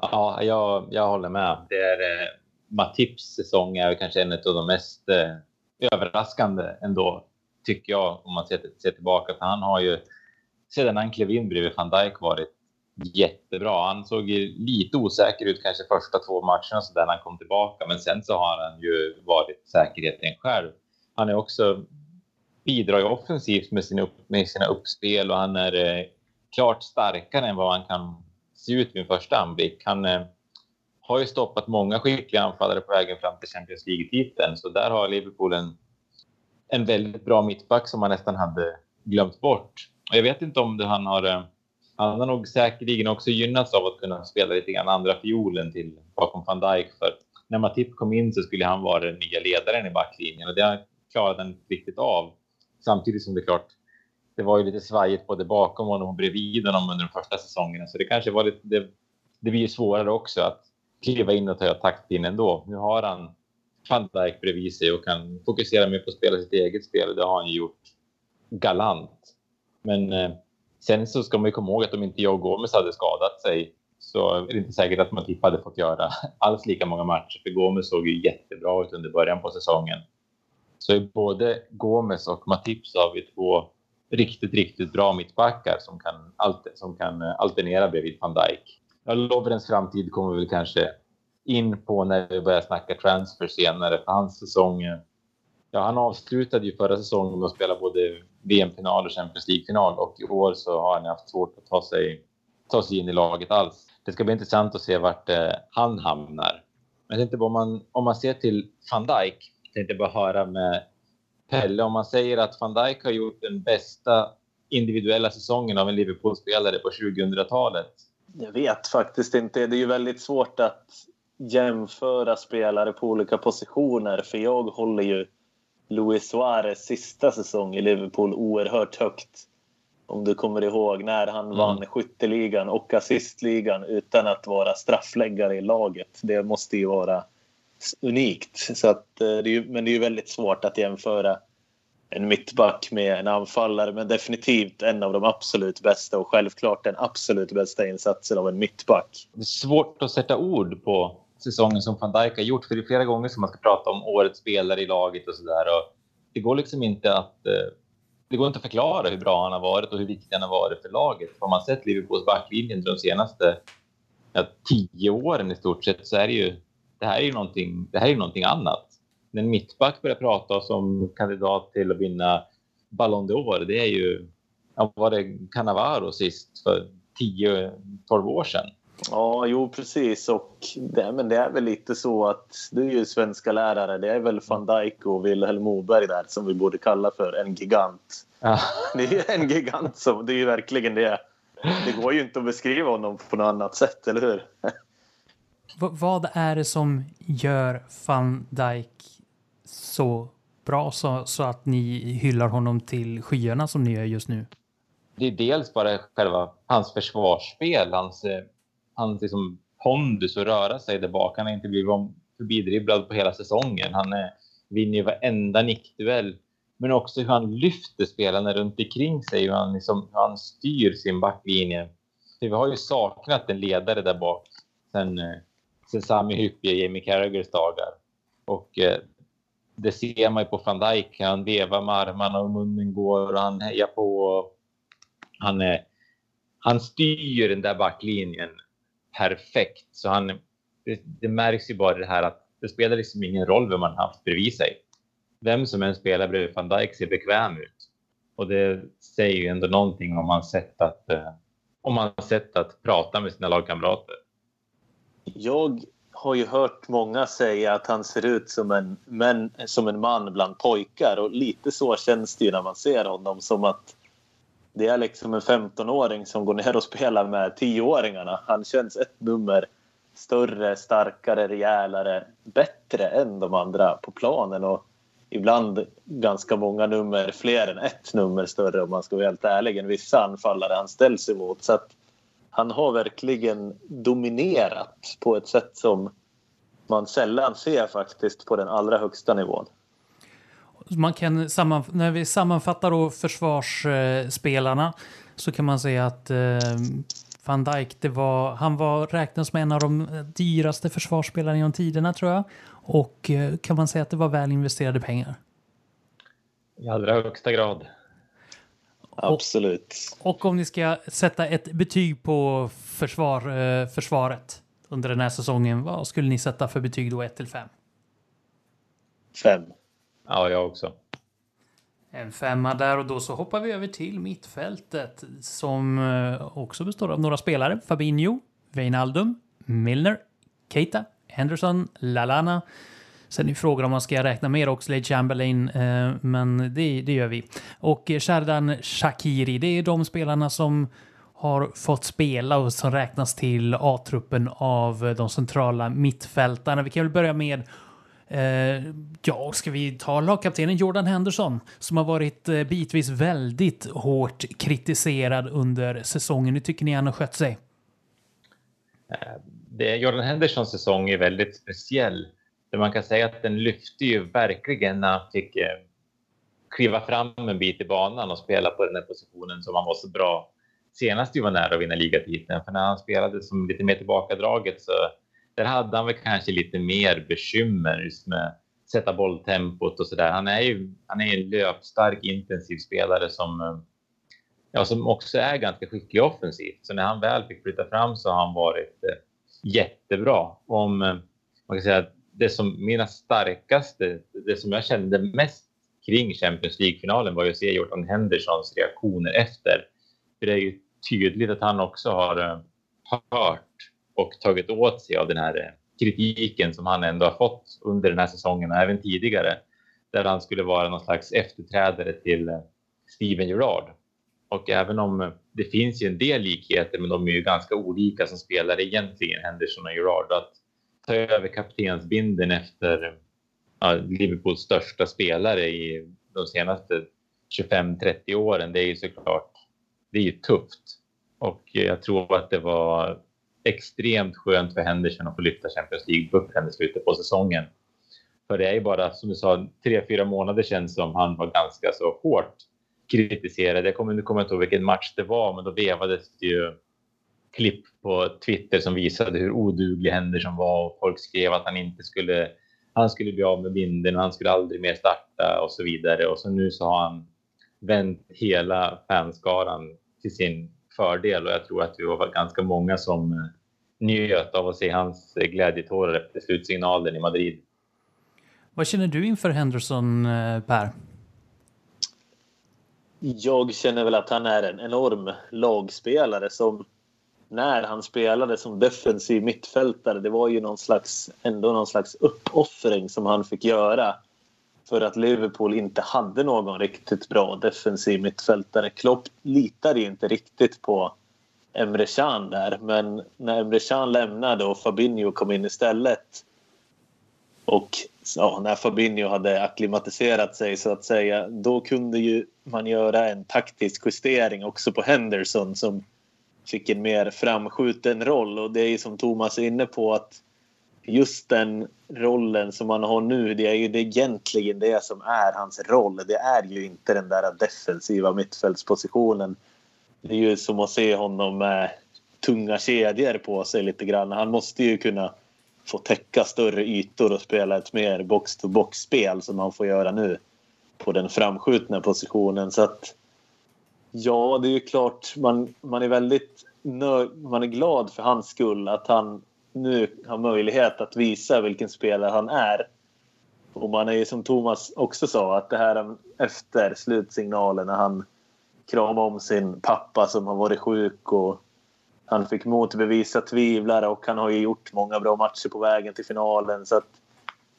Ja, jag, jag håller med. Det är, eh, Matips säsong är kanske en av de mest eh, överraskande ändå, tycker jag, om man ser, ser tillbaka. För han har ju sedan han klev in bredvid van Dijk varit jättebra. Han såg lite osäker ut kanske första två matcherna så där när han kom tillbaka, men sen så har han ju varit säkerheten själv. Han är också bidrar ju offensivt med, sin upp, med sina uppspel och han är eh, klart starkare än vad han kan se ut vid första anblick. Han eh, har ju stoppat många skickliga anfallare på vägen fram till Champions League-titeln, så där har Liverpool en, en väldigt bra mittback som man nästan hade glömt bort. Och jag vet inte om det han har... Eh, han har nog säkerligen också gynnats av att kunna spela lite grann andra fiolen till bakom van Dijk. För när Matip kom in så skulle han vara den nya ledaren i backlinjen och det klarade han inte riktigt av. Samtidigt som det är klart, det var ju lite svajigt både bakom honom och bredvid honom under de första säsongerna. Så det kanske var lite, det det blir ju svårare också att kliva in och ta taktpinnen ändå. Nu har han van Dijk bredvid sig och kan fokusera mer på att spela sitt eget spel. och Det har han ju gjort galant. Men eh, sen så ska man ju komma ihåg att om inte jag och Gomes hade skadat sig så är det inte säkert att Matip hade fått göra alls lika många matcher. För Gomes såg ju jättebra ut under början på säsongen. Så i både Gomes och Matip så har vi två riktigt, riktigt bra mittbackar som kan, som kan eh, alternera bredvid van Dijk. Ja, Lovrens framtid kommer vi väl kanske in på när vi börjar snacka transfer senare. För hans säsong, eh, ja, han avslutade ju förra säsongen med att spela både VM-final och Champions League-final och i år så har han haft svårt att ta sig, ta sig in i laget alls. Det ska bli intressant att se vart eh, han hamnar. Men jag tänkte om man, om man ser till van Dijk, tänkte bara höra med Pelle, om man säger att van Dijk har gjort den bästa individuella säsongen av en Liverpool-spelare på 2000-talet. Jag vet faktiskt inte. Det är ju väldigt svårt att jämföra spelare på olika positioner. För jag håller ju Luis Suarez sista säsong i Liverpool oerhört högt. Om du kommer ihåg när han mm. vann skytteligan och assistligan utan att vara straffläggare i laget. Det måste ju vara unikt. Så att, eh, det är men det är ju väldigt svårt att jämföra en mittback med en anfallare men definitivt en av de absolut bästa och självklart den absolut bästa insatsen av en mittback. Det är svårt att sätta ord på säsongen som van Dijk har gjort för det är flera gånger som man ska prata om årets spelare i laget och sådär. Det går liksom inte att eh, det går inte att förklara hur bra han har varit och hur viktig han har varit för laget. Har man sett Liverpools backlinje de senaste ja, tio åren i stort sett så är det ju det här är ju någonting, det här är någonting annat. När en mittback börjar prata som kandidat till att vinna Ballon d'Or, det är ju, ja, var det Cannavaro sist för 10-12 år sedan? Ja, jo precis. Och det, men det är väl lite så att du är ju svenska lärare. Det är väl van Dijk och Wilhelm Moberg där som vi borde kalla för en gigant. Ja. Det är en gigant som, det är ju verkligen det. Det går ju inte att beskriva honom på något annat sätt, eller hur? V vad är det som gör van Dijk så bra så, så att ni hyllar honom till skyarna som ni gör just nu? Det är dels bara själva hans försvarsspel, hans, eh, hans liksom pondus och röra sig där bak. Han har inte blivit förbidribblad på hela säsongen. Han är, vinner ju varenda nickduell. Men också hur han lyfter spelarna runt omkring sig, hur han, liksom, hur han styr sin backlinje. Vi har ju saknat en ledare där bak sen eh, sen Sami Hyppie och Jamie Carragers dagar. Och eh, det ser man ju på van Dijk. Han vevar med armarna och munnen går och han hejar på. Han, eh, han styr den där backlinjen perfekt. Så han, det, det, märks ju bara det här att det spelar liksom ingen roll vem man haft bredvid sig. Vem som än spelar bredvid van Dijk ser bekväm ut. Och det säger ju ändå någonting om hans sätt att, eh, om hans sätt att prata med sina lagkamrater. Jag har ju hört många säga att han ser ut som en, men, som en man bland pojkar och lite så känns det ju när man ser honom som att det är liksom en 15-åring som går ner och spelar med 10-åringarna. Han känns ett nummer större, starkare, rejälare, bättre än de andra på planen och ibland ganska många nummer fler än ett nummer större om man ska vara helt ärlig än vissa anfallare han ställs emot. Så att han har verkligen dominerat på ett sätt som man sällan ser faktiskt på den allra högsta nivån. Man kan samman, när vi sammanfattar då försvarsspelarna så kan man säga att eh, van Dijk, det var, han var, räknas med en av de dyraste försvarsspelarna genom tiderna tror jag. Och eh, kan man säga att det var väl investerade pengar? I allra högsta grad. Absolut. Och, och, om ni ska sätta ett betyg på försvar, eh, försvaret under den här säsongen, vad skulle ni sätta för betyg då 1 till 5? 5. Ja, jag också. En femma där och då så hoppar vi över till mittfältet som eh, också består av några spelare. Fabinho, Wijnaldum, Milner, Keita, Henderson, Lalana, Sen är frågan om man ska räkna med Oxlade Chamberlain, eh, men det, det gör vi. Och eh, Shardan Shakiri, det är de spelarna som har fått spela och som räknas till A-truppen av de centrala mittfältarna. Vi kan väl börja med Eh, ja, ska vi ta lagkaptenen Jordan Henderson som har varit eh, bitvis väldigt hårt kritiserad under säsongen. Hur tycker ni han har skött sig? Eh, det, Jordan Hendersons säsong är väldigt speciell. Där man kan säga att den lyfte ju verkligen när han fick eh, kliva fram en bit i banan och spela på den här positionen som han var så bra senast vi var nära att vinna ligatiteln. För när han spelade som lite mer tillbakadraget så där hade han väl kanske lite mer bekymmer just med sätta bolltempot och så där. Han är ju han är en löpstark, intensiv spelare som eh, ja, som också är ganska skicklig offensivt. Så när han väl fick flytta fram så har han varit eh, jättebra. Om eh, man kan säga att det som mina starkaste, det som jag kände mest kring Champions League-finalen var ju att se Jordan Hendersons reaktioner efter. För det är ju tydligt att han också har eh, hört och tagit åt sig av den här eh, kritiken som han ändå har fått under den här säsongen och även tidigare. Där han skulle vara någon slags efterträdare till eh, Steven Gerrard. Och även om eh, det finns ju en del likheter, men de är ju ganska olika som spelare egentligen, Henderson och Gerrard. Att ta över kaptensbinden efter ja, Liverpools största spelare i de senaste 25-30 åren, det är ju såklart det är ju tufft. Och jag tror att det var extremt skönt för Henderson att få lyfta Champions League-bucklan i slutet på säsongen. För det är ju bara, som du sa, tre, fyra månader sedan som han var ganska så hårt kritiserad. Jag kommer, nu kommer inte ihåg vilken match det var, men då vevades det ju klipp på Twitter som visade hur oduglig Henderson var och folk skrev att han inte skulle, han skulle bli av med binden och han skulle aldrig mer starta och så vidare. Och så nu så har han vänt hela fanskaran till sin fördel och jag tror att vi var ganska många som eh, njöt av att se hans glädjetårar efter slutsignalen i Madrid. Vad känner du inför Henderson, eh, Per? Jag känner väl att han är en enorm lagspelare som när han spelade som defensiv mittfältare, det var ju någon slags, ändå någon slags uppoffring som han fick göra för att Liverpool inte hade någon riktigt bra defensiv mittfältare. Klopp litade inte riktigt på Emre Can där, men när Emre Can lämnade och Fabinho kom in istället och ja, när Fabinho hade akklimatiserat sig så att säga, då kunde ju man göra en taktisk justering också på Henderson som fick en mer framskjuten roll och det är ju som Thomas är inne på att just den rollen som han har nu, det är ju det egentligen det som är hans roll. Det är ju inte den där defensiva mittfältspositionen. Det är ju som att se honom med tunga kedjor på sig lite grann. Han måste ju kunna få täcka större ytor och spela ett mer box-to-box-spel som han får göra nu på den framskjutna positionen. Så att ja, det är ju klart man, man är väldigt nöjd, man är glad för hans skull att han nu har möjlighet att visa vilken spelare han är. Och man är ju som Thomas också sa att det här efter slutsignalen när han kramade om sin pappa som har varit sjuk och han fick motbevisa tvivlare och han har ju gjort många bra matcher på vägen till finalen. Så att,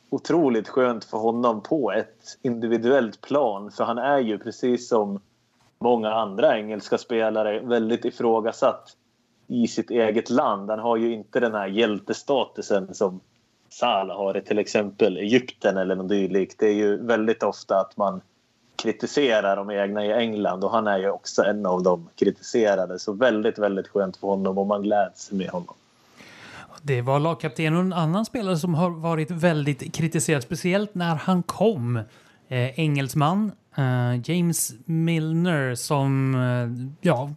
otroligt skönt för honom på ett individuellt plan för han är ju precis som många andra engelska spelare väldigt ifrågasatt i sitt eget land. Han har ju inte den här hjältestatusen som Salah har i till exempel Egypten eller något dylikt. Det är ju väldigt ofta att man kritiserar de egna i England och han är ju också en av de kritiserade. Så väldigt, väldigt skönt för honom och man gläds med honom. Det var lagkapten och en annan spelare som har varit väldigt kritiserad, speciellt när han kom. Eh, engelsman, eh, James Milner, som eh, ja,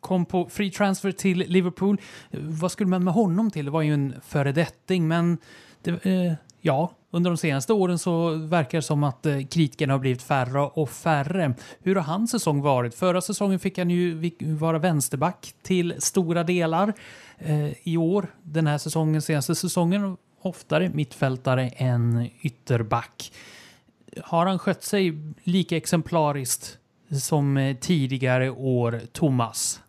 kom på free transfer till Liverpool. Vad skulle man med honom till? Det var ju en föredetting, men det, eh, ja, under de senaste åren så verkar det som att eh, kritikerna har blivit färre och färre. Hur har hans säsong varit? Förra säsongen fick han ju vara vänsterback till stora delar. Eh, I år, den här säsongen, senaste säsongen, oftare mittfältare än ytterback. Har han skött sig lika exemplariskt som eh, tidigare år, Thomas?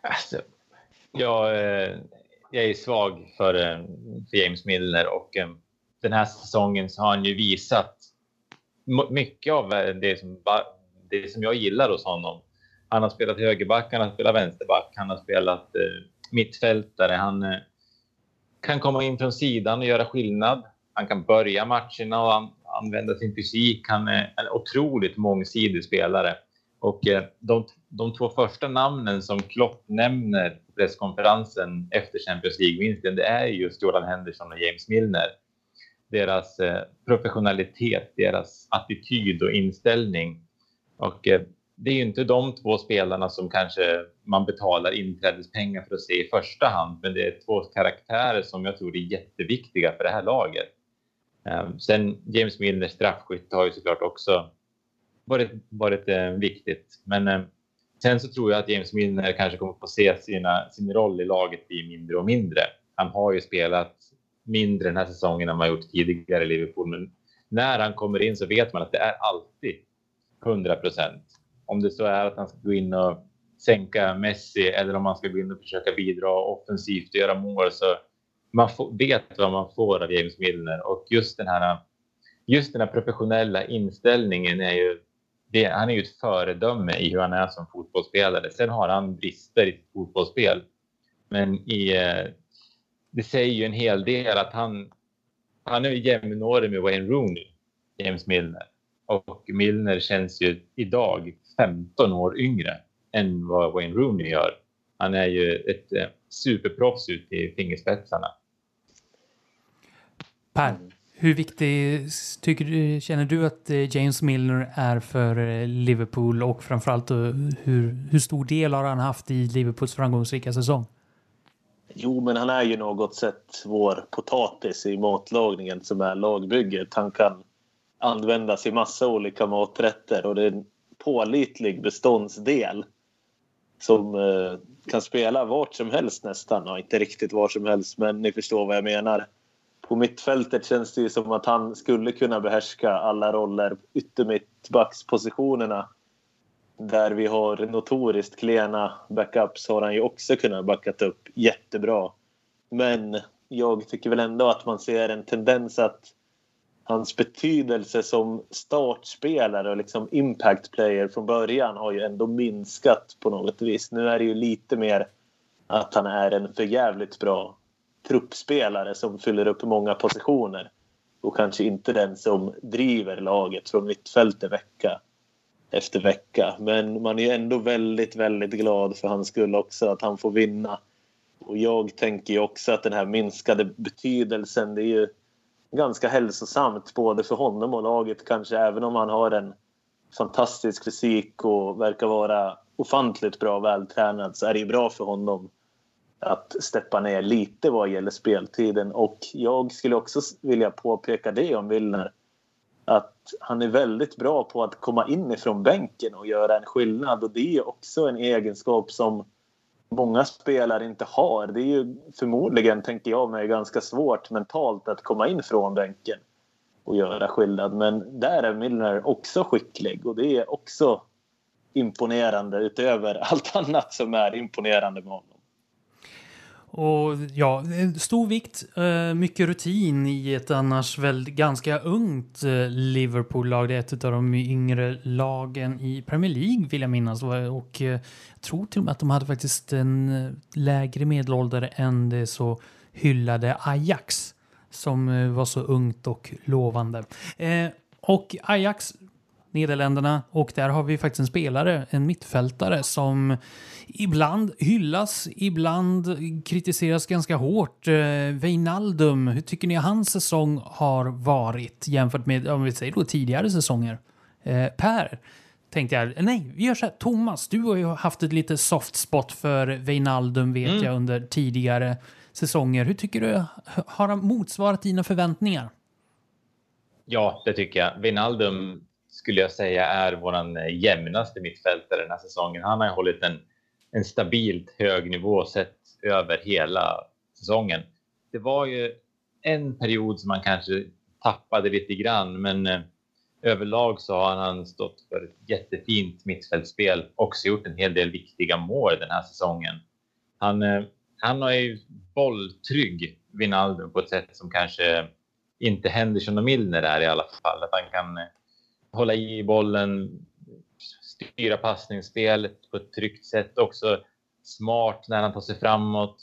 Alltså, jag, eh, jag är svag för, eh, för James Milner och den här säsongen så har han ju visat mycket av det som, det som jag gillar hos honom. Han har spelat högerback, han har spelat vänsterback, han har spelat mittfältare. Han kan komma in från sidan och göra skillnad. Han kan börja matcherna och använda sin fysik. Han är en otroligt mångsidig spelare. Och eh, de, de två första namnen som Klopp nämner på presskonferensen efter Champions League-vinsten, det är just Jordan Henderson och James Milner. Deras eh, professionalitet, deras attityd och inställning. Och eh, det är ju inte de två spelarna som kanske man betalar inträdespengar för att se i första hand, men det är två karaktärer som jag tror är jätteviktiga för det här laget. Ehm, sen James Milners straffskytt har ju såklart också varit, varit eh, viktigt, men ehm, sen så tror jag att James Milner kanske kommer få se sina, sin roll i laget bli mindre och mindre. Han har ju spelat mindre den här säsongen än man gjort tidigare i Liverpool, men när han kommer in så vet man att det är alltid 100 procent om det så är att han ska gå in och sänka Messi eller om han ska gå in och försöka bidra offensivt och göra mål så man får, vet vad man får av James Milner och just den här just den här professionella inställningen är ju det, han är ju ett föredöme i hur han är som fotbollsspelare. Sen har han brister i sitt fotbollsspel. Men i, eh, det säger ju en hel del att han, han är jämnårig med Wayne Rooney, James Milner. Och Milner känns ju idag 15 år yngre än vad Wayne Rooney gör. Han är ju ett eh, superproffs ut i fingerspetsarna. Per, hur viktig tycker känner du att eh, James Milner är för eh, Liverpool och framförallt hur, hur stor del har han haft i Liverpools framgångsrika säsong? Jo, men han är ju något sätt vår potatis i matlagningen som är lagbygget. Han kan användas i massa olika maträtter och det är en pålitlig beståndsdel som eh, kan spela vart som helst nästan. Ja, inte riktigt var som helst, men ni förstår vad jag menar. På mittfältet känns det ju som att han skulle kunna behärska alla roller. Yttermittbackspositionerna där vi har notoriskt klena backups har han ju också kunnat backat upp jättebra. Men jag tycker väl ändå att man ser en tendens att hans betydelse som startspelare och liksom impact player från början har ju ändå minskat på något vis. Nu är det ju lite mer att han är en förjävligt bra truppspelare som fyller upp många positioner och kanske inte den som driver laget från mittfältet vecka efter vecka. Men man är ändå väldigt, väldigt glad för hans skull också att han får vinna. Och jag tänker ju också att den här minskade betydelsen, det är ju ganska hälsosamt både för honom och laget kanske även om han har en fantastisk fysik och verkar vara ofantligt bra och vältränad så är det ju bra för honom att steppa ner lite vad gäller speltiden och jag skulle också vilja påpeka det om Wilner att han är väldigt bra på att komma in ifrån bänken och göra en skillnad och det är också en egenskap som många spelare inte har. Det är ju förmodligen, tänker jag mig, ganska svårt mentalt att komma in från bänken och göra skillnad. Men där är Milner också skicklig och det är också imponerande utöver allt annat som är imponerande med honom. Och ja, eh, stor vikt, eh, mycket rutin i ett annars väl ganska ungt eh, Liverpool-lag. Det är ett av de yngre lagen i Premier League vill jag minnas. Och jag tror till och med att de hade faktiskt en lägre medelålder än det så hyllade Ajax som var så ungt och lovande. Och Ajax Nederländerna och där har vi faktiskt en spelare, en mittfältare som ibland hyllas, ibland kritiseras ganska hårt. Eh, Weinaldum, hur tycker ni hans säsong har varit jämfört med, om vi säger då tidigare säsonger? Eh, per, tänkte jag, nej, vi gör så här, Thomas, du har ju haft ett lite soft spot för Weinaldum vet mm. jag under tidigare säsonger. Hur tycker du, har han motsvarat dina förväntningar? Ja, det tycker jag. Wijnaldum skulle jag säga är våran eh, jämnaste mittfältare den här säsongen. Han har hållit en, en stabilt hög nivå sett över hela säsongen. Det var ju en period som man kanske tappade lite grann, men eh, överlag så har han stått för ett jättefint mittfältspel. Också gjort en hel del viktiga mål den här säsongen. Han, eh, han är ju bolltrygg, Wijnaldum, på ett sätt som kanske inte Henderson och Milner är i alla fall. Att han kan hålla i bollen, styra passningsspelet på ett tryggt sätt. Också smart när han tar sig framåt.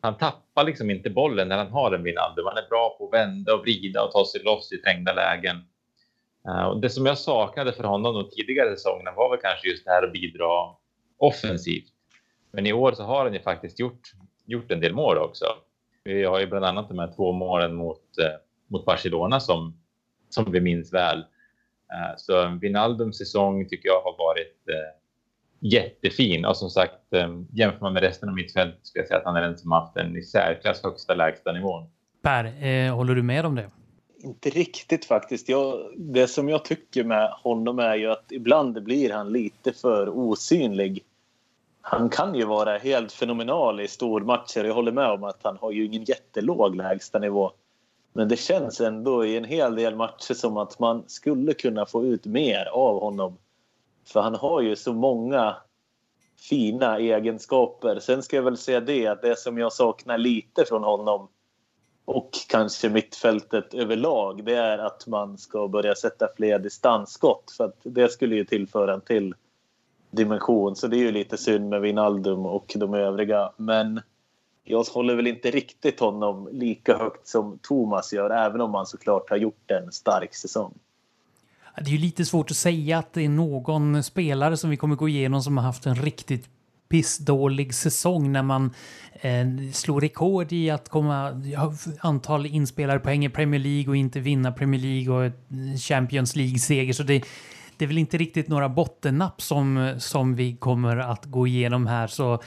Han tappar liksom inte bollen när han har en Wijnaldum. Han är bra på att vända och vrida och ta sig loss i trängda lägen. Eh, och det som jag saknade för honom de tidigare säsongerna var väl kanske just det här att bidra offensivt. Men i år så har han ju faktiskt gjort, gjort en del mål också. Vi har ju bland annat de här två målen mot, eh, mot Barcelona som, som vi minns väl. Uh, så Wijnaldums säsong tycker jag har varit jättefin. Och som sagt, jämför man med resten av mittfältet skulle jag säga att han är den som haft den i särklass högsta lägsta nivån. Per, eh, håller du med om det? Inte riktigt faktiskt. Jag, det som jag tycker med honom är ju att ibland blir han lite för osynlig. Han kan ju vara helt fenomenal i stormatcher. Jag håller med om att han har ju ingen jättelåg lägstanivå. Men det känns ändå i en hel del matcher som att man skulle kunna få ut mer av honom. För han har ju så många fina egenskaper. Sen ska jag väl säga det att det som jag saknar lite från honom och kanske mittfältet överlag det är att man ska börja sätta fler distansskott för att det skulle ju tillföra en till dimension så det är ju lite synd med Wijnaldum och de övriga men jag håller väl inte riktigt honom lika högt som Thomas gör även om han såklart har gjort en stark säsong. Det är ju lite svårt att säga att det är någon spelare som vi kommer gå igenom som har haft en riktigt pissdålig säsong när man eh, slår rekord i att komma antal inspelade poäng i Premier League och inte vinna Premier League och eh, Champions League-seger. Så det, det är väl inte riktigt några bottennapp som, som vi kommer att gå igenom här. Så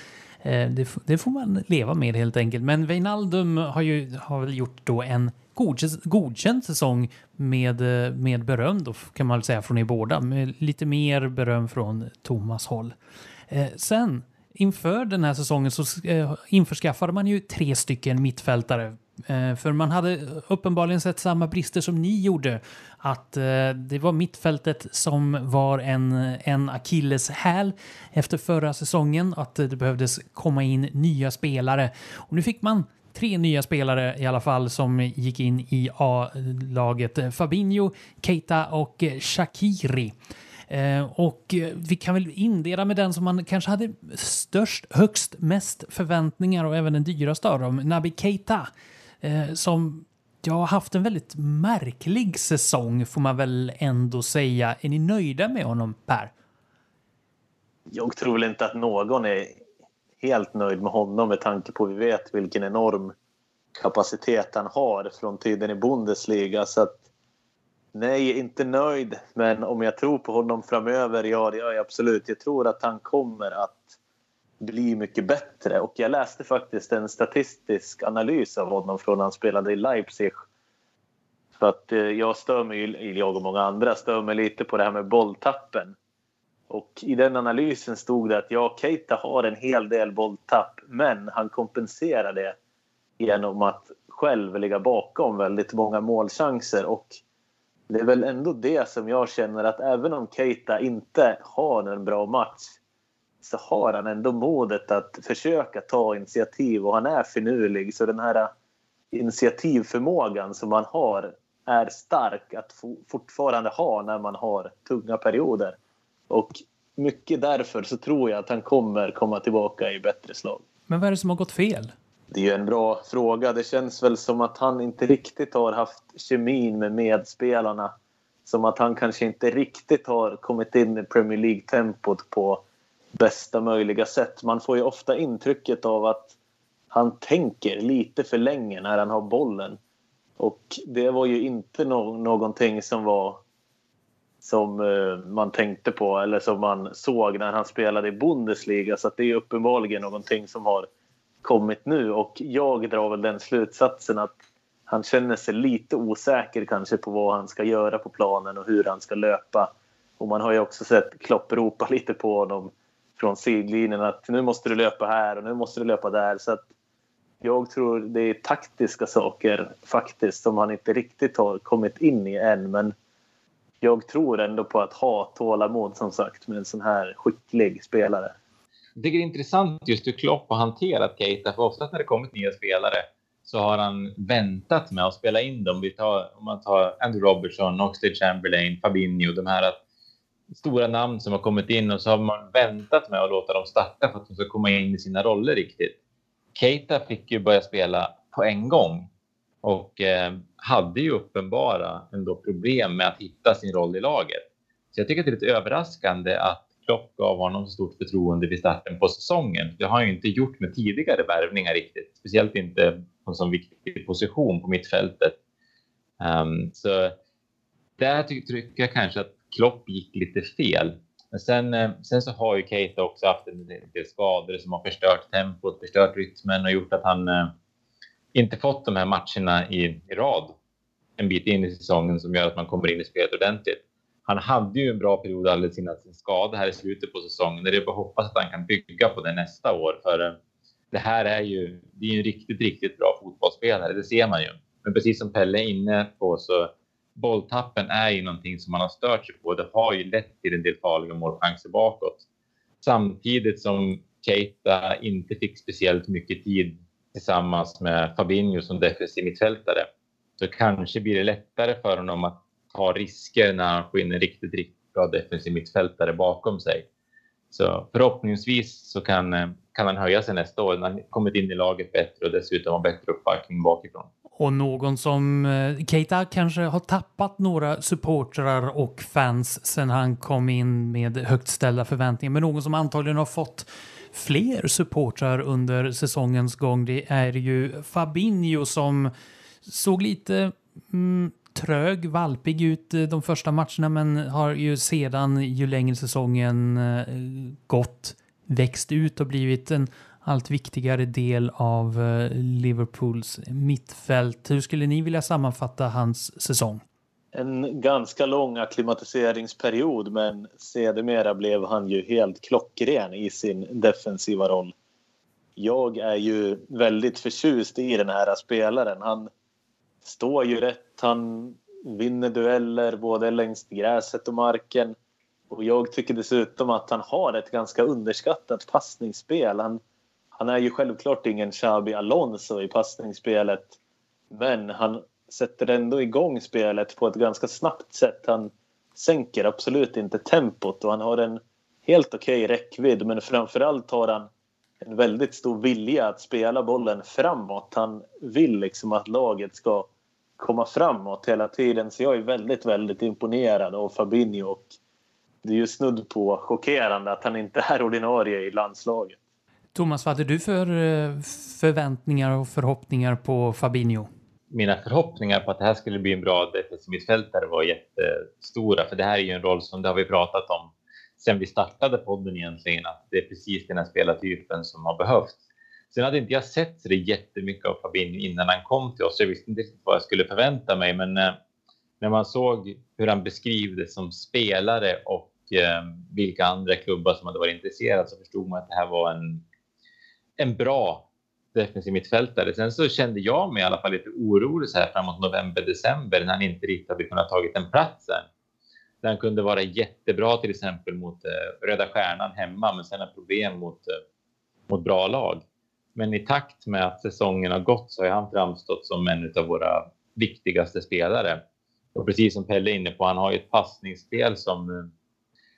Eh, det, det, får man leva med helt enkelt. Men Wijnaldum har ju har väl gjort då en godkänd, godkänd säsong med, eh, med beröm då, kan man väl säga från er båda. Med lite mer beröm från Thomas håll. Eh, sen inför den här säsongen så eh, införskaffade man ju tre stycken mittfältare. Eh, för man hade uppenbarligen sett samma brister som ni gjorde. Att eh, det var mittfältet som var en, en akilleshäl efter förra säsongen. Att det behövdes komma in nya spelare. Och nu fick man tre nya spelare i alla fall som gick in i A-laget. Fabinho, Keita och Shakiri. Eh, och vi kan väl inleda med den som man kanske hade störst, högst, mest förväntningar och även den dyraste av dem, Nabi Keita. Eh, som jag har haft en väldigt märklig säsong får man väl ändå säga. Är ni nöjda med honom, Per? Jag tror väl inte att någon är helt nöjd med honom med tanke på att vi vet vilken enorm kapacitet han har från tiden i Bundesliga. Så att Nej, inte nöjd. Men om jag tror på honom framöver, ja det gör jag absolut. Jag tror att han kommer att bli mycket bättre. Och jag läste faktiskt en statistisk analys av honom från när han spelade i Leipzig. För att eh, jag stör mig, jag och många andra, stör mig lite på det här med bolltappen. Och i den analysen stod det att ja, Keita har en hel del bolltapp, men han kompenserar det genom att själv ligga bakom väldigt många målchanser. Och det är väl ändå det som jag känner att även om Keita inte har en bra match så har han ändå modet att försöka ta initiativ och han är finurlig så den här initiativförmågan som man har är stark att fortfarande ha när man har tunga perioder. Och mycket därför så tror jag att han kommer komma tillbaka i bättre slag. Men vad är det som har gått fel? Det är ju en bra fråga. Det känns väl som att han inte riktigt har haft kemin med medspelarna. Som att han kanske inte riktigt har kommit in i Premier League-tempot på bästa möjliga sätt. Man får ju ofta intrycket av att han tänker lite för länge när han har bollen. Och det var ju inte no någonting som var som uh, man tänkte på eller som man såg när han spelade i Bundesliga. Så det är uppenbarligen någonting som har kommit nu och jag drar väl den slutsatsen att han känner sig lite osäker kanske på vad han ska göra på planen och hur han ska löpa. Och man har ju också sett Klopp ropa lite på honom från sidlinjen att nu måste du löpa här och nu måste du löpa där. Så att jag tror det är taktiska saker faktiskt som han inte riktigt har kommit in i än. Men jag tror ändå på att ha tålamod som sagt med en sån här skicklig spelare. Jag tycker det är intressant just hur Klopp har hanterat Keita. För oftast när det kommit nya spelare så har han väntat med att spela in dem. Vi tar, om man tar Andrew Robertson, Oxlade Chamberlain, Fabinho, de här stora namn som har kommit in och så har man väntat med att låta dem starta för att de ska komma in i sina roller riktigt. Keita fick ju börja spela på en gång och eh, hade ju uppenbara ändå problem med att hitta sin roll i laget. Så jag tycker att det är lite överraskande att Klopp gav honom så stort förtroende vid starten på säsongen. Det har han ju inte gjort med tidigare värvningar riktigt, speciellt inte på en sån viktig position på mittfältet. Um, så där tycker jag kanske att Klopp gick lite fel. Men sen, eh, sen så har ju Keita också haft en del skador som har förstört tempot, förstört rytmen och gjort att han eh, inte fått de här matcherna i, i rad en bit in i säsongen som gör att man kommer in i spelet ordentligt. Han hade ju en bra period alldeles innan sin skada här i slutet på säsongen. Det är bara att hoppas att han kan bygga på det nästa år. För eh, det här är ju, det är ju en riktigt, riktigt bra fotbollsspelare. Det ser man ju. Men precis som Pelle är inne på så bolltappen är ju någonting som man har stört sig på. Det har ju lett till en del farliga målchanser bakåt. Samtidigt som Keita inte fick speciellt mycket tid tillsammans med Fabinho som defensiv mittfältare. Så kanske blir det lättare för honom att ta risker när han får in en riktigt, riktigt bra defensiv mittfältare bakom sig. Så förhoppningsvis så kan, eh, kan han höja sig nästa år när han kommit in i laget bättre och dessutom har bättre uppbackning bakifrån. Och någon som eh, Keita kanske har tappat några supportrar och fans sen han kom in med högt ställda förväntningar. Men någon som antagligen har fått fler supportrar under säsongens gång det är ju Fabinho som såg lite mm, trög, valpig ut eh, de första matcherna men har ju sedan ju längre säsongen eh, gått växt ut och blivit en allt viktigare del av eh, Liverpools mittfält. Hur skulle ni vilja sammanfatta hans säsong? En ganska lång akklimatiseringsperiod men sedermera blev han ju helt klockren i sin defensiva roll. Jag är ju väldigt förtjust i den här spelaren. Han står ju rätt, han vinner dueller både längs gräset och marken. Och jag tycker dessutom att han har ett ganska underskattat passningsspel. Han han är ju självklart ingen Xabi Alonso i passningsspelet. Men han sätter ändå igång spelet på ett ganska snabbt sätt. Han sänker absolut inte tempot och han har en helt okej okay räckvidd men framförallt har han en väldigt stor vilja att spela bollen framåt. Han vill liksom att laget ska komma framåt hela tiden. Så jag är väldigt, väldigt imponerad av Fabinho och det är ju snudd på chockerande att han inte är ordinarie i landslaget. Thomas, vad hade du för eh, förväntningar och förhoppningar på Fabinho? Mina förhoppningar på att det här skulle bli en bra defensiv mittfältare var jättestora, för det här är ju en roll som det har vi pratat om sen vi startade podden egentligen, att det är precis den här spelartypen som har behövts. Sen hade inte jag sett så det jättemycket av Fabinho innan han kom till oss. Jag visste inte riktigt vad jag skulle förvänta mig, men eh, när man såg hur han beskrivdes som spelare och eh, vilka andra klubbar som hade varit intresserade så förstod man att det här var en en bra defensiv mittfältare. Sen så kände jag mig i alla fall lite orolig så här framåt november, december när han inte riktigt hade kunnat tagit den platsen. Där han kunde vara jättebra till exempel mot eh, Röda Stjärnan hemma, men sen har problem mot, eh, mot bra lag. Men i takt med att säsongen har gått så har han framstått som en av våra viktigaste spelare. Och precis som Pelle är inne på, han har ju ett passningsspel som eh,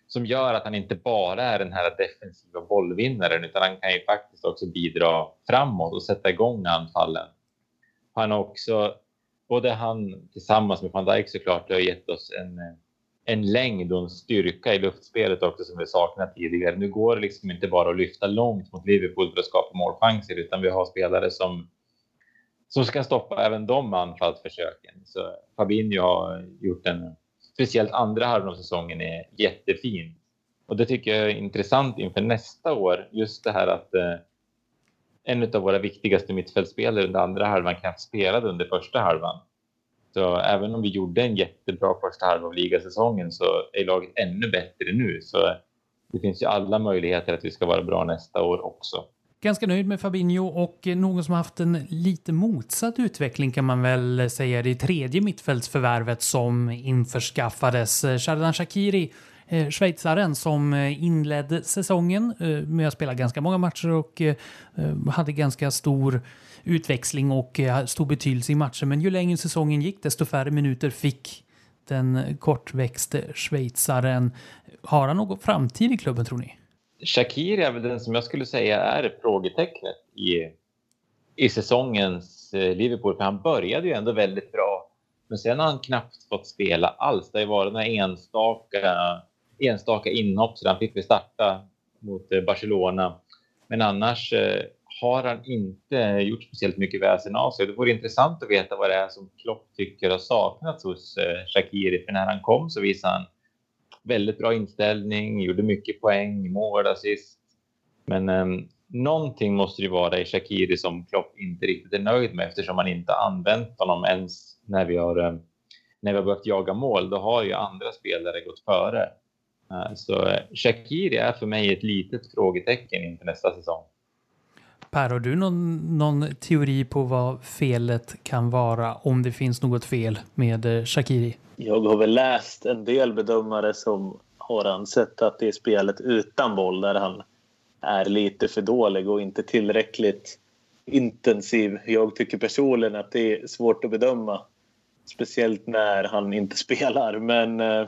som gör att han inte bara är den här defensiva bollvinnaren utan han kan ju faktiskt också bidra framåt och sätta igång anfallen. Han har också, både han tillsammans med van Dijk såklart, har gett oss en, en längd och en styrka i luftspelet också som vi saknat tidigare. Nu går det liksom inte bara att lyfta långt mot Liverpool för att skapa målchanser utan vi har spelare som som ska stoppa även de anfallsförsöken. Så Fabinho har gjort en speciellt andra halvan av säsongen är jättefin. Och det tycker jag är intressant inför nästa år. Just det här att eh, en av våra viktigaste mittfältspelare under andra halvan knappt spelade under första halvan. Så även om vi gjorde en jättebra första halva av ligasäsongen så är laget ännu bättre nu. Så det finns ju alla möjligheter att vi ska vara bra nästa år också ganska nöjd med Fabinho och någon som haft en lite motsatt utveckling kan man väl säga. Det tredje mittfältsförvärvet som införskaffades. Shardan Shakiri eh, schweizaren som eh, inledde säsongen eh, med att spela ganska många matcher och hade ganska stor utväxling och stor betydelse i matcher. Men ju längre säsongen gick desto färre minuter fick den kortväxte schweizaren. Har han någon framtid i klubben tror ni? Shakiri är väl den som jag skulle säga är frågetecknet i, i säsongens eh, Liverpool. För han började ju ändå väldigt bra. Men sen har han knappt fått spela alls. Det har ju varit några enstaka, enstaka inhopp så han fick vi starta mot eh, Barcelona. Men annars eh, har han inte gjort speciellt mycket väsen av sig. Det vore intressant att veta vad det är som Klopp tycker har saknats hos Shakiri. För när han kom så visade han väldigt bra inställning, gjorde mycket poäng, mål, assist. Men eh, någonting måste det vara i Shakiri som Klopp inte riktigt är nöjd med eftersom man inte använt honom ens när vi har, eh, när vi har börjat jaga mål. Då har ju andra spelare gått före. Eh, så eh, Shakiri är för mig ett litet frågetecken inför nästa säsong. Per, har du någon, någon teori på vad felet kan vara om det finns något fel med eh, Shakiri? Jag har väl läst en del bedömare som har ansett att det är spelet utan boll där han är lite för dålig och inte tillräckligt intensiv. Jag tycker personligen att det är svårt att bedöma. Speciellt när han inte spelar. Men eh,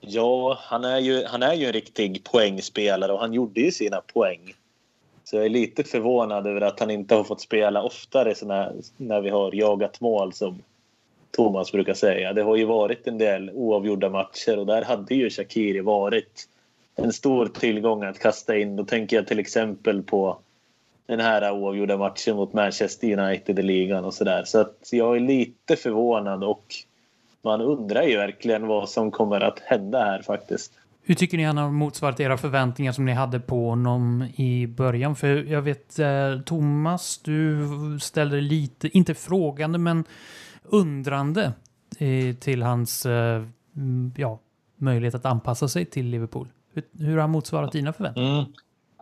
ja, han är, ju, han är ju en riktig poängspelare och han gjorde ju sina poäng. Så jag är lite förvånad över att han inte har fått spela oftare såna, när vi har jagat mål som Thomas brukar säga. Det har ju varit en del oavgjorda matcher och där hade ju Shakiri varit en stor tillgång att kasta in. Då tänker jag till exempel på den här oavgjorda matchen mot Manchester United i ligan och sådär. Så att jag är lite förvånad och man undrar ju verkligen vad som kommer att hända här faktiskt. Hur tycker ni han har motsvarat era förväntningar som ni hade på honom i början? För jag vet, eh, Thomas, du ställde lite, inte frågande, men undrande eh, till hans eh, ja, möjlighet att anpassa sig till Liverpool. Hur, hur har han motsvarat dina förväntningar? Mm.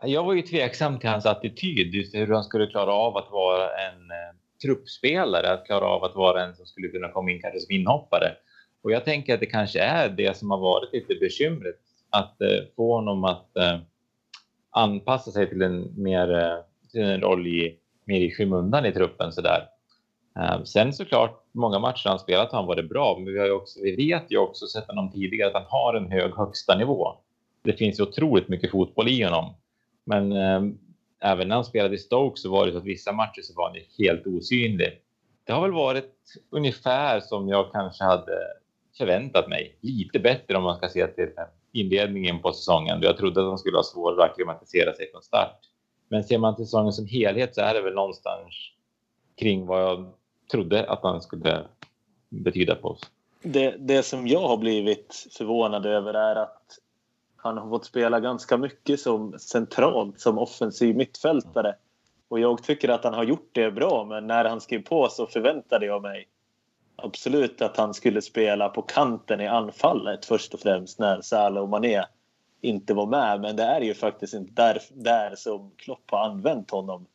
Jag var ju tveksam till hans attityd, just hur han skulle klara av att vara en eh, truppspelare, att klara av att vara en som skulle kunna komma in kanske som inhoppare. Och jag tänker att det kanske är det som har varit lite bekymret, att eh, få honom att eh, anpassa sig till en, mer, eh, till en roll i, mer i skymundan i truppen sådär. Eh, sen såklart, många matcher han spelat har han varit bra, men vi, har ju också, vi vet ju också, sett honom tidigare, att han har en hög högsta nivå. Det finns ju otroligt mycket fotboll i honom. Men eh, även när han spelade i Stoke så var det så att vissa matcher så var han helt osynlig. Det har väl varit ungefär som jag kanske hade förväntat mig. Lite bättre om man ska se till inledningen på säsongen. Jag trodde att han skulle ha svårt att acklimatisera sig från start. Men ser man till säsongen som helhet så är det väl någonstans kring vad jag trodde att han skulle betyda på oss. Det, det som jag har blivit förvånad över är att han har fått spela ganska mycket som centralt som offensiv mittfältare. Och jag tycker att han har gjort det bra men när han skrev på så förväntade jag mig absolut att han skulle spela på kanten i anfallet först och främst när Salah och Mané inte var med. Men det är ju faktiskt inte där, där som Klopp har använt honom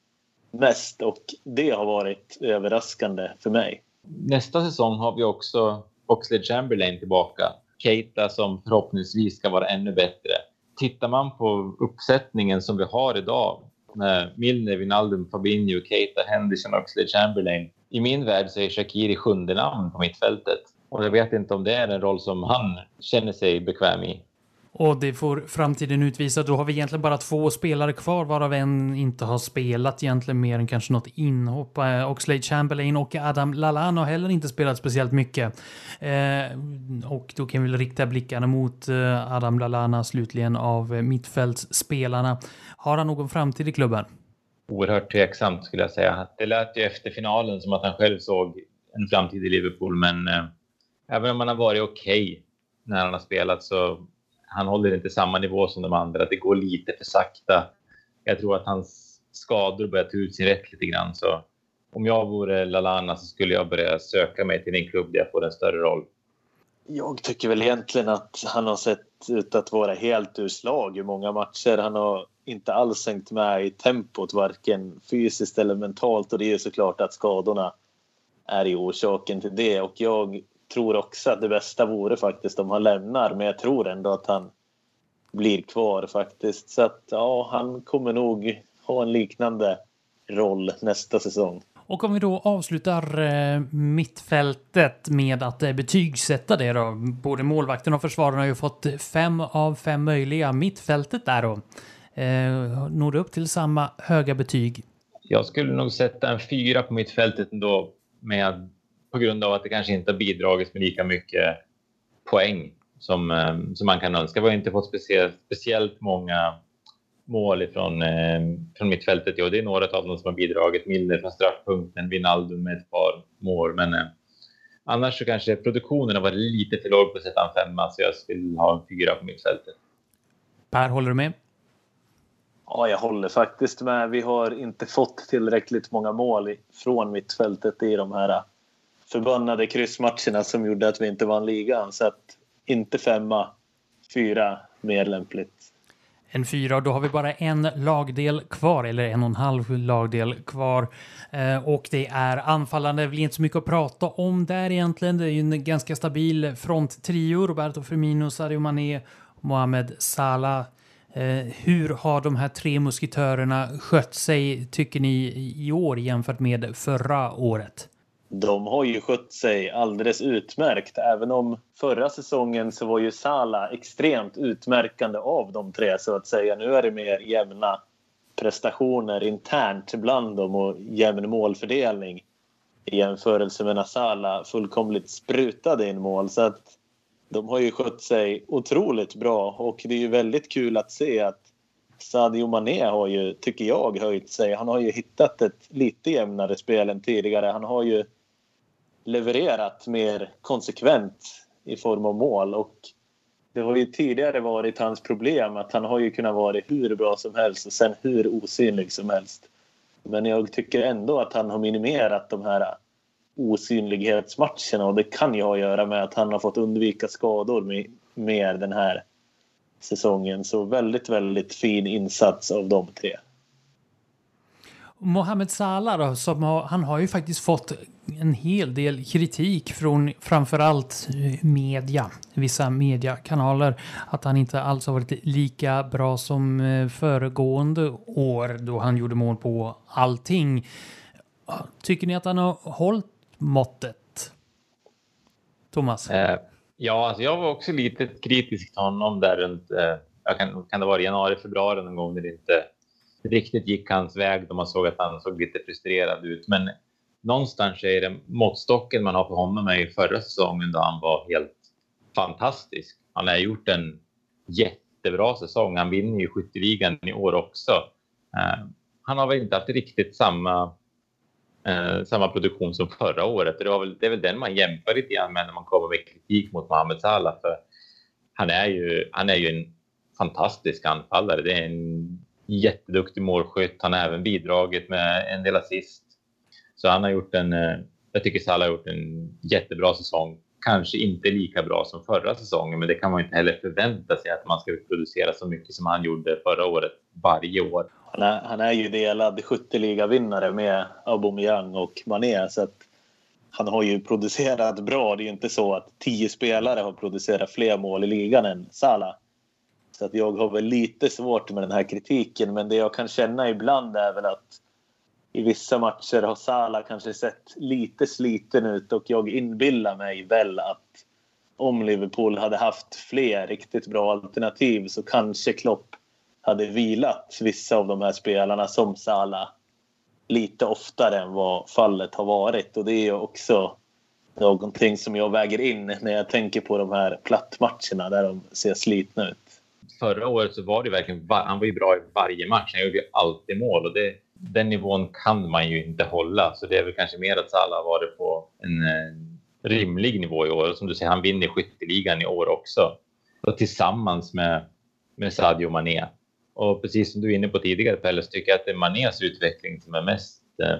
mest och det har varit överraskande för mig. Nästa säsong har vi också Oxlade Chamberlain tillbaka. Keita som förhoppningsvis ska vara ännu bättre. Tittar man på uppsättningen som vi har idag med Milner, Wijnaldum, Fabinho, Keita, Henderson, Oxlade Chamberlain. I min värld så är Shakiri sjunde namn på mittfältet. Och jag vet inte om det är en roll som han känner sig bekväm i. Och det får framtiden utvisa. Då har vi egentligen bara två spelare kvar varav en inte har spelat egentligen mer än kanske något inhopp. Eh, Oxlade Chamberlain och Adam Lallana har heller inte spelat speciellt mycket. Eh, och då kan vi väl rikta blickarna mot eh, Adam Lallana slutligen av eh, mittfältsspelarna. Har han någon framtid i klubben? Oerhört tveksamt skulle jag säga. Det lät ju efter finalen som att han själv såg en framtid i Liverpool, men eh, även om han har varit okej okay när han har spelat så han håller inte samma nivå som de andra. Det går lite för sakta. Jag tror att hans skador börjar ta ut sin rätt lite grann. Så om jag vore Lalana så skulle jag börja söka mig till en klubb där jag får en större roll. Jag tycker väl egentligen att han har sett ut att vara helt ur slag i många matcher. Han har inte alls hängt med i tempot, varken fysiskt eller mentalt. Och det är ju såklart att skadorna är i orsaken till det. Och jag tror också att det bästa vore faktiskt om han lämnar. Men jag tror ändå att han blir kvar faktiskt. Så att ja, han kommer nog ha en liknande roll nästa säsong. Och om vi då avslutar eh, mittfältet med att eh, betygsätta det då. Både målvakten och försvararen har ju fått fem av fem möjliga. Mittfältet där då. Eh, når upp till samma höga betyg? Jag skulle nog sätta en fyra på mittfältet ändå med, på grund av att det kanske inte har bidragit med lika mycket poäng som, eh, som man kan önska. Vi har inte fått speciellt, speciellt många mål ifrån, eh, från mittfältet. Ja, det är några av dem som har bidragit. Milner från straffpunkten, Wijnaldum med ett par mål. Men eh, annars så kanske produktionen har varit lite för låg på att sätta en femma, så jag skulle ha en fyra på mittfältet. Per, håller du med? Ja, jag håller faktiskt med. Vi har inte fått tillräckligt många mål från mittfältet i de här förbannade kryssmatcherna som gjorde att vi inte vann ligan. Så att inte femma, fyra mer lämpligt. En fyra och då har vi bara en lagdel kvar, eller en och en halv lagdel kvar. Eh, och det är anfallande, det blir inte så mycket att prata om där egentligen. Det är ju en ganska stabil fronttrio. Roberto Firmino, Sadio Mané, Mohamed Salah. Eh, hur har de här tre musketörerna skött sig, tycker ni, i år jämfört med förra året? De har ju skött sig alldeles utmärkt. Även om förra säsongen så var ju Sala extremt utmärkande av de tre så att säga. Nu är det mer jämna prestationer internt bland dem och jämn målfördelning i jämförelse med när Sala fullkomligt sprutade in mål. Så att de har ju skött sig otroligt bra och det är ju väldigt kul att se att Sadio Mané har ju, tycker jag, höjt sig. Han har ju hittat ett lite jämnare spel än tidigare. Han har ju levererat mer konsekvent i form av mål. Och det har ju tidigare varit hans problem att han har ju kunnat vara hur bra som helst och sen hur osynlig som helst. Men jag tycker ändå att han har minimerat de här osynlighetsmatcherna och det kan ju ha att göra med att han har fått undvika skador mer den här säsongen. Så väldigt, väldigt fin insats av de tre. Mohamed Salah då, som har, han har ju faktiskt fått en hel del kritik från framförallt media, vissa mediekanaler, att han inte alls har varit lika bra som eh, föregående år då han gjorde mål på allting. Tycker ni att han har hållit måttet? Thomas? Eh, ja, alltså jag var också lite kritisk till honom där runt, eh, jag kan, kan det vara januari, februari någon gång när det inte riktigt gick hans väg då man såg att han såg lite frustrerad ut. Men någonstans är det måttstocken man har på honom är i förra säsongen då han var helt fantastisk. Han har gjort en jättebra säsong. Han vinner ju skytteligan i år också. Eh, han har väl inte haft riktigt samma, eh, samma produktion som förra året. Det, väl, det är väl den man jämför lite grann med när man kommer med kritik mot Mohamed Salah. För han, är ju, han är ju en fantastisk anfallare. Det är en jätteduktig målskytt. Han har även bidragit med en del assist. Så han har gjort en, eh, jag tycker Salah har gjort en jättebra säsong. Kanske inte lika bra som förra säsongen, men det kan man inte heller förvänta sig att man ska producera så mycket som han gjorde förra året varje år. Han är, han är ju delad skytteligavinnare med Aubameyang och Mané så att han har ju producerat bra. Det är ju inte så att tio spelare har producerat fler mål i ligan än Salah. Så att jag har väl lite svårt med den här kritiken men det jag kan känna ibland är väl att i vissa matcher har Salah kanske sett lite sliten ut och jag inbillar mig väl att om Liverpool hade haft fler riktigt bra alternativ så kanske Klopp hade vilat vissa av de här spelarna som Salah lite oftare än vad fallet har varit. Och det är också någonting som jag väger in när jag tänker på de här plattmatcherna där de ser slitna ut. Förra året så var det verkligen, han var ju bra i varje match. Han gjorde ju alltid mål och det, den nivån kan man ju inte hålla. Så det är väl kanske mer att Salah har varit på en eh, rimlig nivå i år. Som du säger, han vinner skytteligan i år också. Och tillsammans med, med Sadio Mané. Och precis som du är inne på tidigare Pelle, så tycker jag att det är Manés utveckling som är mest eh,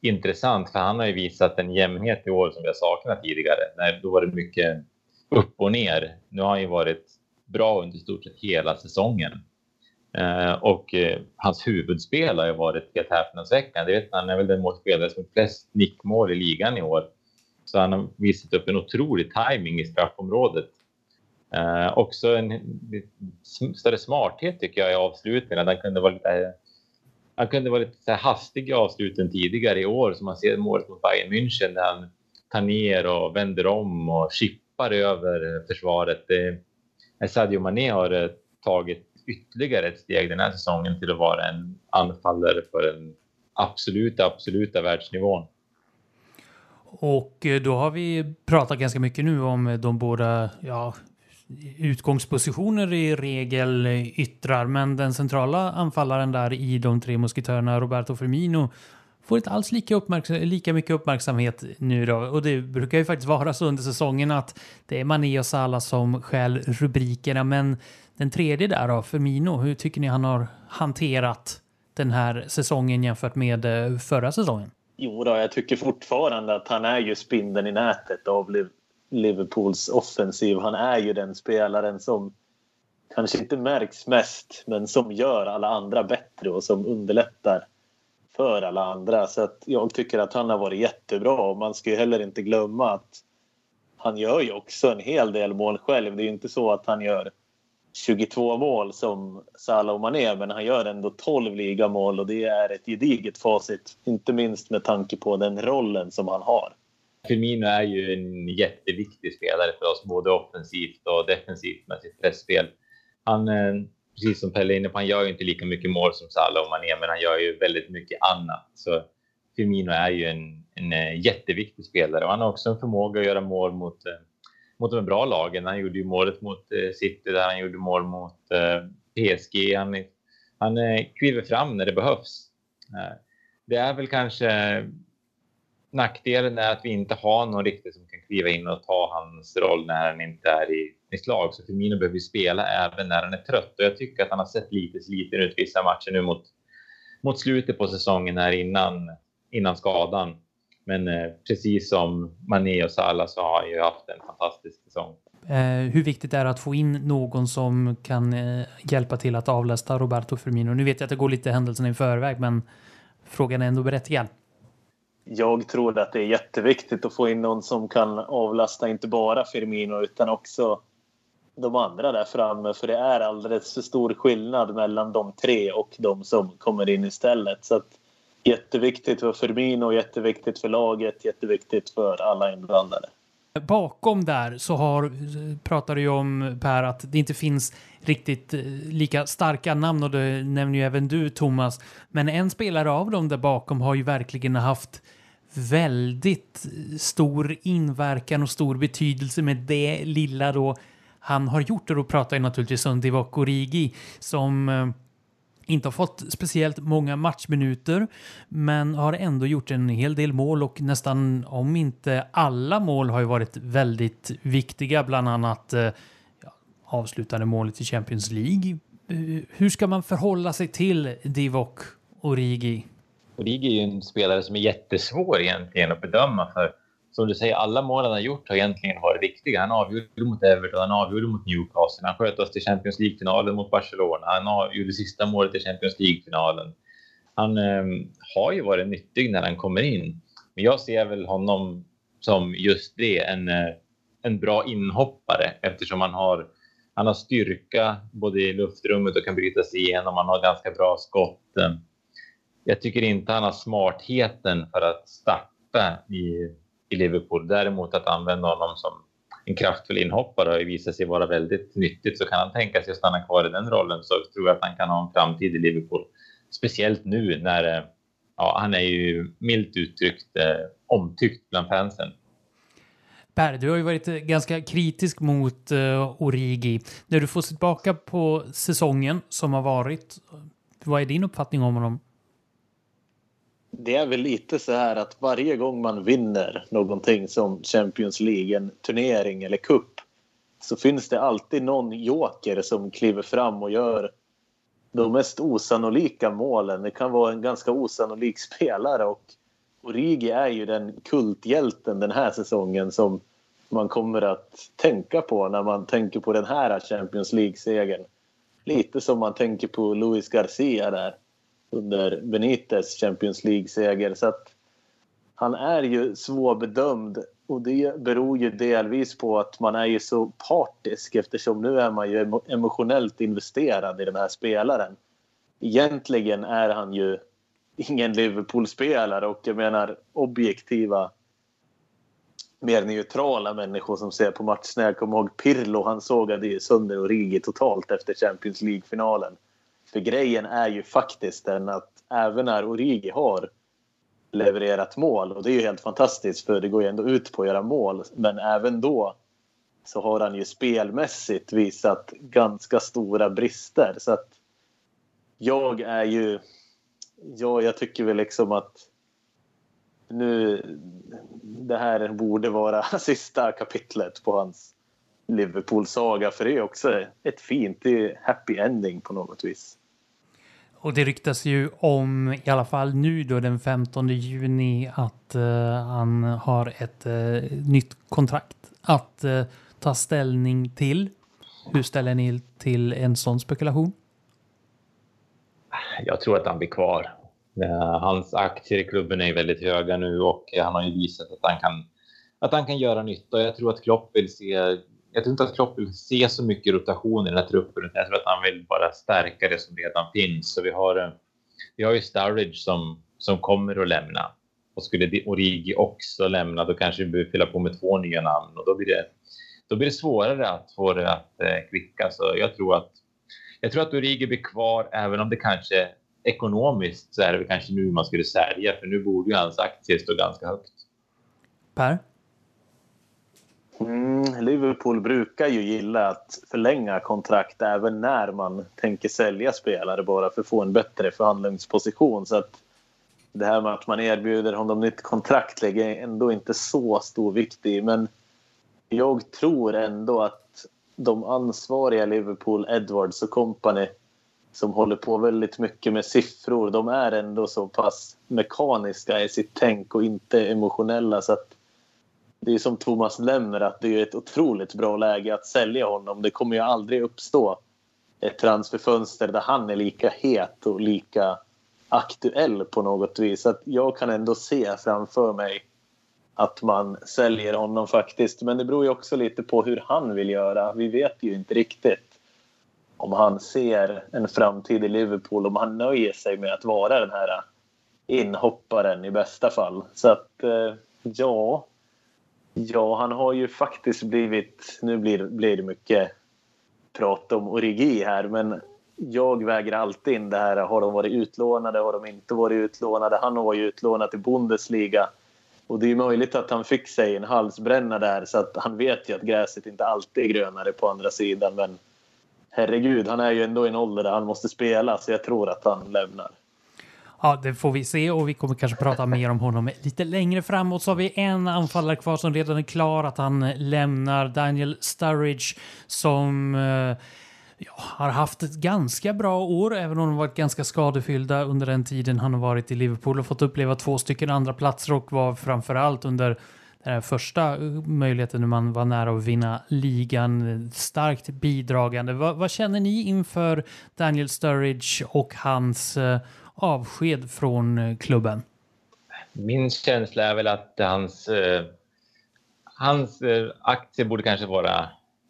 intressant. För han har ju visat en jämnhet i år som vi har saknat tidigare. När, då var det mycket upp och ner. Nu har han ju varit bra under stort sett hela säsongen. Eh, och eh, hans huvudspel har ju varit helt häpnadsväckande. Vet, han är väl den spelare som har flest nickmål i ligan i år. Så han har visat upp en otrolig timing i straffområdet. Eh, också en större smarthet tycker jag i avslutningen. Han kunde vara lite, eh, han kunde vara lite hastig i avsluten tidigare i år som man ser målet mot Bayern München där han tar ner och vänder om och chippar över försvaret. Eh, Sadio Mané har eh, tagit ytterligare ett steg den här säsongen till att vara en anfallare för den absoluta, absoluta världsnivån. Och eh, då har vi pratat ganska mycket nu om de båda ja, utgångspositioner i regel yttrar, men den centrala anfallaren där i de tre musketörerna, Roberto Firmino, får inte alls lika, lika mycket uppmärksamhet nu då. Och det brukar ju faktiskt vara så under säsongen att det är Mané och Salah som skäl rubrikerna, men den tredje där då, Firmino, hur tycker ni han har hanterat den här säsongen jämfört med eh, förra säsongen? Jo då, jag tycker fortfarande att han är ju spindeln i nätet av Liverpools offensiv. Han är ju den spelaren som kanske inte märks mest men som gör alla andra bättre och som underlättar för alla andra. Så att jag tycker att han har varit jättebra och man ska ju heller inte glömma att han gör ju också en hel del mål själv. Det är ju inte så att han gör 22 mål som Salah och Mané men han gör ändå 12 ligamål och det är ett gediget facit. Inte minst med tanke på den rollen som han har. Firmino är ju en jätteviktig spelare för oss, både offensivt och defensivt med sitt pressspel. Han, eh, precis som Pelle är inne på, han gör ju inte lika mycket mål som Salah och Mané, men han gör ju väldigt mycket annat. Så Firmino är ju en, en eh, jätteviktig spelare och han har också en förmåga att göra mål mot, eh, mot de bra lagen. Han gjorde ju målet mot City där han gjorde mål mot PSG. Han, han kliver fram när det behövs. Det är väl kanske nackdelen är att vi inte har någon riktigt som kan kliva in och ta hans roll när han inte är i, i slag. Så Firmino behöver spela även när han är trött och jag tycker att han har sett lite sliten ut vissa matcher nu mot, mot slutet på säsongen här innan, innan skadan. Men eh, precis som Mané och Salah så har han ju haft en fantastisk säsong. Eh, hur viktigt är det att få in någon som kan eh, hjälpa till att avlasta Roberto Firmino? Nu vet jag att det går lite händelserna i förväg, men frågan är ändå berättigad jag tror att det är jätteviktigt att få in någon som kan avlasta inte bara Firmino utan också de andra där framme. För det är alldeles för stor skillnad mellan de tre och de som kommer in istället. Så att, jätteviktigt för Firmino, jätteviktigt för laget, jätteviktigt för alla inblandade. Bakom där så har, pratar du ju om Per att det inte finns riktigt eh, lika starka namn och det nämner ju även du Thomas. Men en spelare av dem där bakom har ju verkligen haft väldigt stor inverkan och stor betydelse med det lilla då han har gjort. Och då pratar jag naturligtvis om Divock Origi som eh, inte har fått speciellt många matchminuter men har ändå gjort en hel del mål och nästan om inte alla mål har ju varit väldigt viktiga, bland annat eh, ja, avslutade målet i Champions League. Eh, hur ska man förhålla sig till Divock Origi? Origi är ju en spelare som är jättesvår egentligen att bedöma för som du säger, alla mål han har gjort har egentligen varit viktiga. Han avgjorde mot Everton, han avgjorde mot Newcastle, han sköt oss till Champions League-finalen mot Barcelona, han gjorde sista målet i Champions League-finalen. Han eh, har ju varit nyttig när han kommer in. Men jag ser väl honom som just det, en, eh, en bra inhoppare eftersom han har, han har styrka både i luftrummet och kan bryta sig igenom. Han har ganska bra skott ehm, jag tycker inte han har smartheten för att starta i, i Liverpool. Däremot att använda honom som en kraftfull inhoppare har visat sig vara väldigt nyttigt. Så kan han tänka sig att stanna kvar i den rollen så tror jag att han kan ha en framtid i Liverpool. Speciellt nu när eh, ja, han är ju milt uttryckt eh, omtyckt bland fansen. Per, du har ju varit eh, ganska kritisk mot eh, Origi. När du får se tillbaka på säsongen som har varit, vad är din uppfattning om honom? Det är väl lite så här att varje gång man vinner någonting som Champions League, en turnering eller cup så finns det alltid någon joker som kliver fram och gör de mest osannolika målen. Det kan vara en ganska osannolik spelare och Origi är ju den kulthjälten den här säsongen som man kommer att tänka på när man tänker på den här Champions League-segern. Lite som man tänker på Luis Garcia där under Benites Champions League-seger. Så att han är ju svårbedömd och det beror ju delvis på att man är ju så partisk eftersom nu är man ju emotionellt investerad i den här spelaren. Egentligen är han ju ingen Liverpool-spelare och jag menar objektiva mer neutrala människor som ser på matchen. Jag kommer ihåg Pirlo, han sågade ju sönder Origi totalt efter Champions League-finalen. För grejen är ju faktiskt den att även när Origi har levererat mål och det är ju helt fantastiskt för det går ju ändå ut på att göra mål. Men även då så har han ju spelmässigt visat ganska stora brister. Så att jag är ju... Ja, jag tycker väl liksom att nu... Det här borde vara sista kapitlet på hans Liverpool-saga för det är också ett fint, det är happy ending på något vis. Och det ryktas ju om, i alla fall nu då den 15 juni, att uh, han har ett uh, nytt kontrakt att uh, ta ställning till. Hur ställer ni till en sån spekulation? Jag tror att han blir kvar. Hans aktier i klubben är väldigt höga nu och han har ju visat att han kan, att han kan göra nytta. Jag tror att Klopp vill se jag tror inte att Klopp vill se så mycket rotation i den här truppen. Jag tror att han vill bara stärka det som redan finns. Så vi har, vi har ju Sturridge som, som kommer att lämna. Och skulle Origi också lämna, då kanske vi behöver fylla på med två nya namn. Och då blir det, då blir det svårare att få det att eh, klicka. Så jag tror att, jag tror att Origi blir kvar, även om det kanske ekonomiskt så är det kanske nu man skulle sälja. För nu borde ju hans aktier stå ganska högt. Per? Mm, Liverpool brukar ju gilla att förlänga kontrakt även när man tänker sälja spelare bara för att få en bättre förhandlingsposition. Så att det här med att man erbjuder honom nytt kontrakt lägger ändå inte så stor vikt i. Men jag tror ändå att de ansvariga Liverpool, Edwards och company som håller på väldigt mycket med siffror, de är ändå så pass mekaniska i sitt tänk och inte emotionella så att det är som Thomas nämner att det är ett otroligt bra läge att sälja honom. Det kommer ju aldrig uppstå ett transferfönster där han är lika het och lika aktuell på något vis. Så att jag kan ändå se framför mig att man säljer honom faktiskt. Men det beror ju också lite på hur han vill göra. Vi vet ju inte riktigt om han ser en framtid i Liverpool, om han nöjer sig med att vara den här inhopparen i bästa fall. Så att eh, ja, Ja, han har ju faktiskt blivit... Nu blir, blir det mycket prat om Origi här, men jag väger alltid in det här. Har de varit utlånade? Har de inte varit utlånade? Han var ju utlånad till Bundesliga. Och det är möjligt att han fick sig en halsbränna där så att han vet ju att gräset inte alltid är grönare på andra sidan. Men herregud, han är ju ändå i en ålder där han måste spela så jag tror att han lämnar. Ja, det får vi se och vi kommer kanske prata mer om honom lite längre framåt. Så har vi en anfallare kvar som redan är klar att han lämnar. Daniel Sturridge som eh, ja, har haft ett ganska bra år, även om de varit ganska skadefyllda under den tiden han har varit i Liverpool och fått uppleva två stycken andra platser och var framförallt under den här första möjligheten när man var nära att vinna ligan starkt bidragande. Vad, vad känner ni inför Daniel Sturridge och hans eh, avsked från eh, klubben? Min känsla är väl att hans, eh, hans eh, aktie borde kanske vara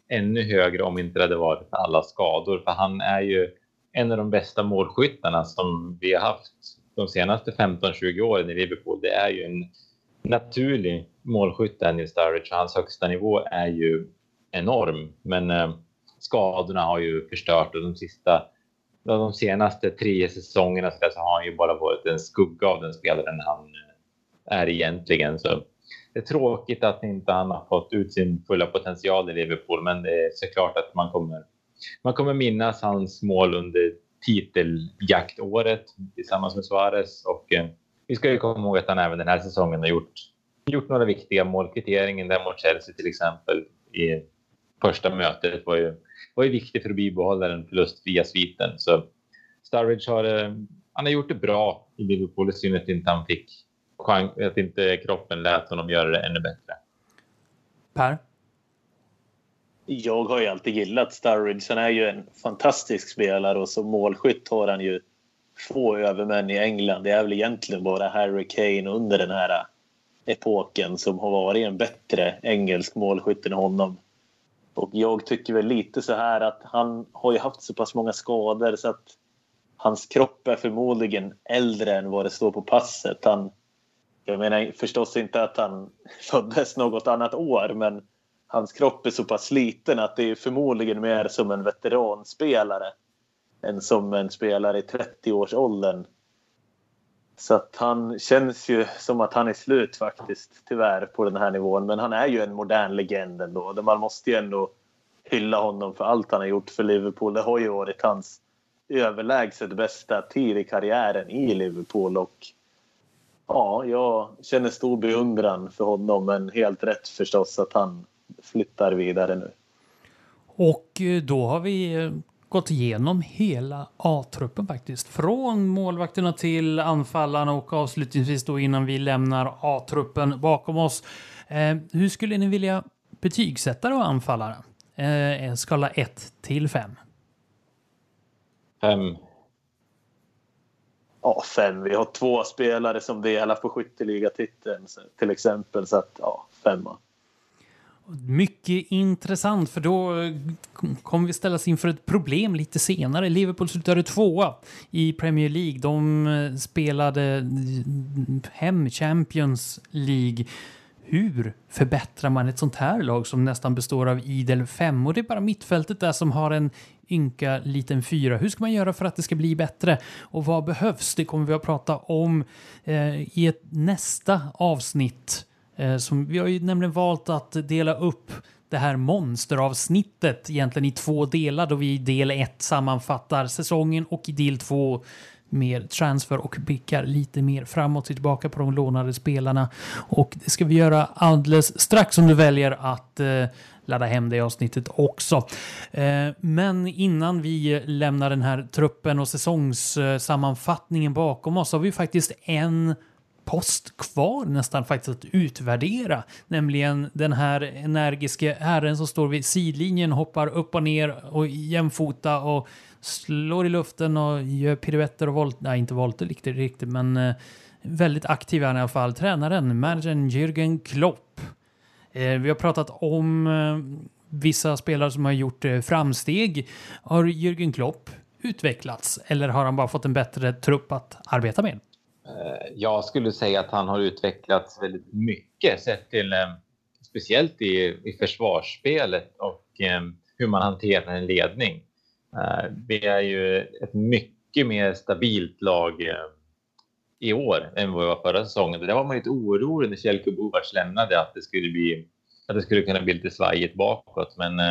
ännu högre om inte det hade varit alla skador. För han är ju en av de bästa målskyttarna som vi har haft de senaste 15-20 åren i Liverpool. Det är ju en naturlig målskytt, Daniel Sturridge. Hans högsta nivå är ju enorm. Men eh, skadorna har ju förstört och de sista de senaste tre säsongerna så har han ju bara varit en skugga av den spelaren han eh, är egentligen. Så det är tråkigt att inte han har fått ut sin fulla potential i Liverpool, men det är såklart att man kommer, man kommer minnas hans mål under titeljaktåret tillsammans med Suarez och eh, vi ska ju komma ihåg att han även den här säsongen har gjort, gjort några viktiga mål. Kvitteringen där mot Chelsea till exempel i första mötet var ju var ju viktig för att bibehålla den förlustfria sviten. Så Sturridge har, eh, han har gjort det bra i Liverpool, i synnerhet att inte han fick att inte kroppen lät honom göra det ännu bättre. Per? Jag har ju alltid gillat Sturridge. Han är ju en fantastisk spelare och som målskytt har han ju få övermän i England. Det är väl egentligen bara Harry Kane under den här epoken som har varit en bättre engelsk målskytt än honom. Och jag tycker väl lite så här att han har ju haft så pass många skador så att hans kropp är förmodligen äldre än vad det står på passet. Han, jag menar förstås inte att han föddes något annat år men hans kropp är så pass sliten att det är förmodligen mer som en veteranspelare än som en spelare i 30-årsåldern. Så att han känns ju som att han är slut faktiskt, tyvärr, på den här nivån. Men han är ju en modern legend ändå. Man måste ju ändå hylla honom för allt han har gjort för Liverpool. Det har ju varit hans överlägset bästa tid i karriären i Liverpool. Och ja, jag känner stor beundran för honom, men helt rätt förstås att han flyttar vidare nu. Och eh, då har vi eh, gått igenom hela A-truppen faktiskt. Från målvakterna till anfallarna och avslutningsvis då innan vi lämnar A-truppen bakom oss. Eh, hur skulle ni vilja betygsätta då anfallarna? Eh, skala 1 till 5. Fem. Ja, fem. Vi har två spelare som delar på skytteligatiteln till exempel. Så att, ja, femma. Mycket intressant, för då kommer vi ställas inför ett problem lite senare. Liverpool slutade tvåa i Premier League. De eh, spelade eh, hem Champions League. Hur förbättrar man ett sånt här lag som nästan består av idel fem? Och det är bara mittfältet där som har en ynka liten fyra. Hur ska man göra för att det ska bli bättre? Och vad behövs? Det kommer vi att prata om eh, i ett nästa avsnitt. Eh, som, vi har ju nämligen valt att dela upp det här monsteravsnittet egentligen i två delar då vi i del ett sammanfattar säsongen och i del två mer transfer och blickar lite mer framåt och tillbaka på de lånade spelarna. Och det ska vi göra alldeles strax om du väljer att eh, ladda hem det avsnittet också. Eh, men innan vi lämnar den här truppen och säsongssammanfattningen bakom oss har vi faktiskt en post kvar nästan faktiskt att utvärdera. Nämligen den här energiska herren som står vid sidlinjen, hoppar upp och ner och jämfota och slår i luften och gör piruetter och volter, Nej, inte volter riktigt, riktigt men eh, väldigt aktiv är han i alla fall. Tränaren, managern Jürgen Klopp. Eh, vi har pratat om eh, vissa spelare som har gjort eh, framsteg. Har Jürgen Klopp utvecklats eller har han bara fått en bättre trupp att arbeta med? Eh, jag skulle säga att han har utvecklats väldigt mycket sett till eh, speciellt i, i försvarsspelet och eh, hur man hanterar en ledning. Vi är ju ett mycket mer stabilt lag i år än vad vi var förra säsongen. Där var man lite orolig när Kjell Kubovac lämnade att det skulle bli att det skulle kunna bli lite svajigt bakåt. Men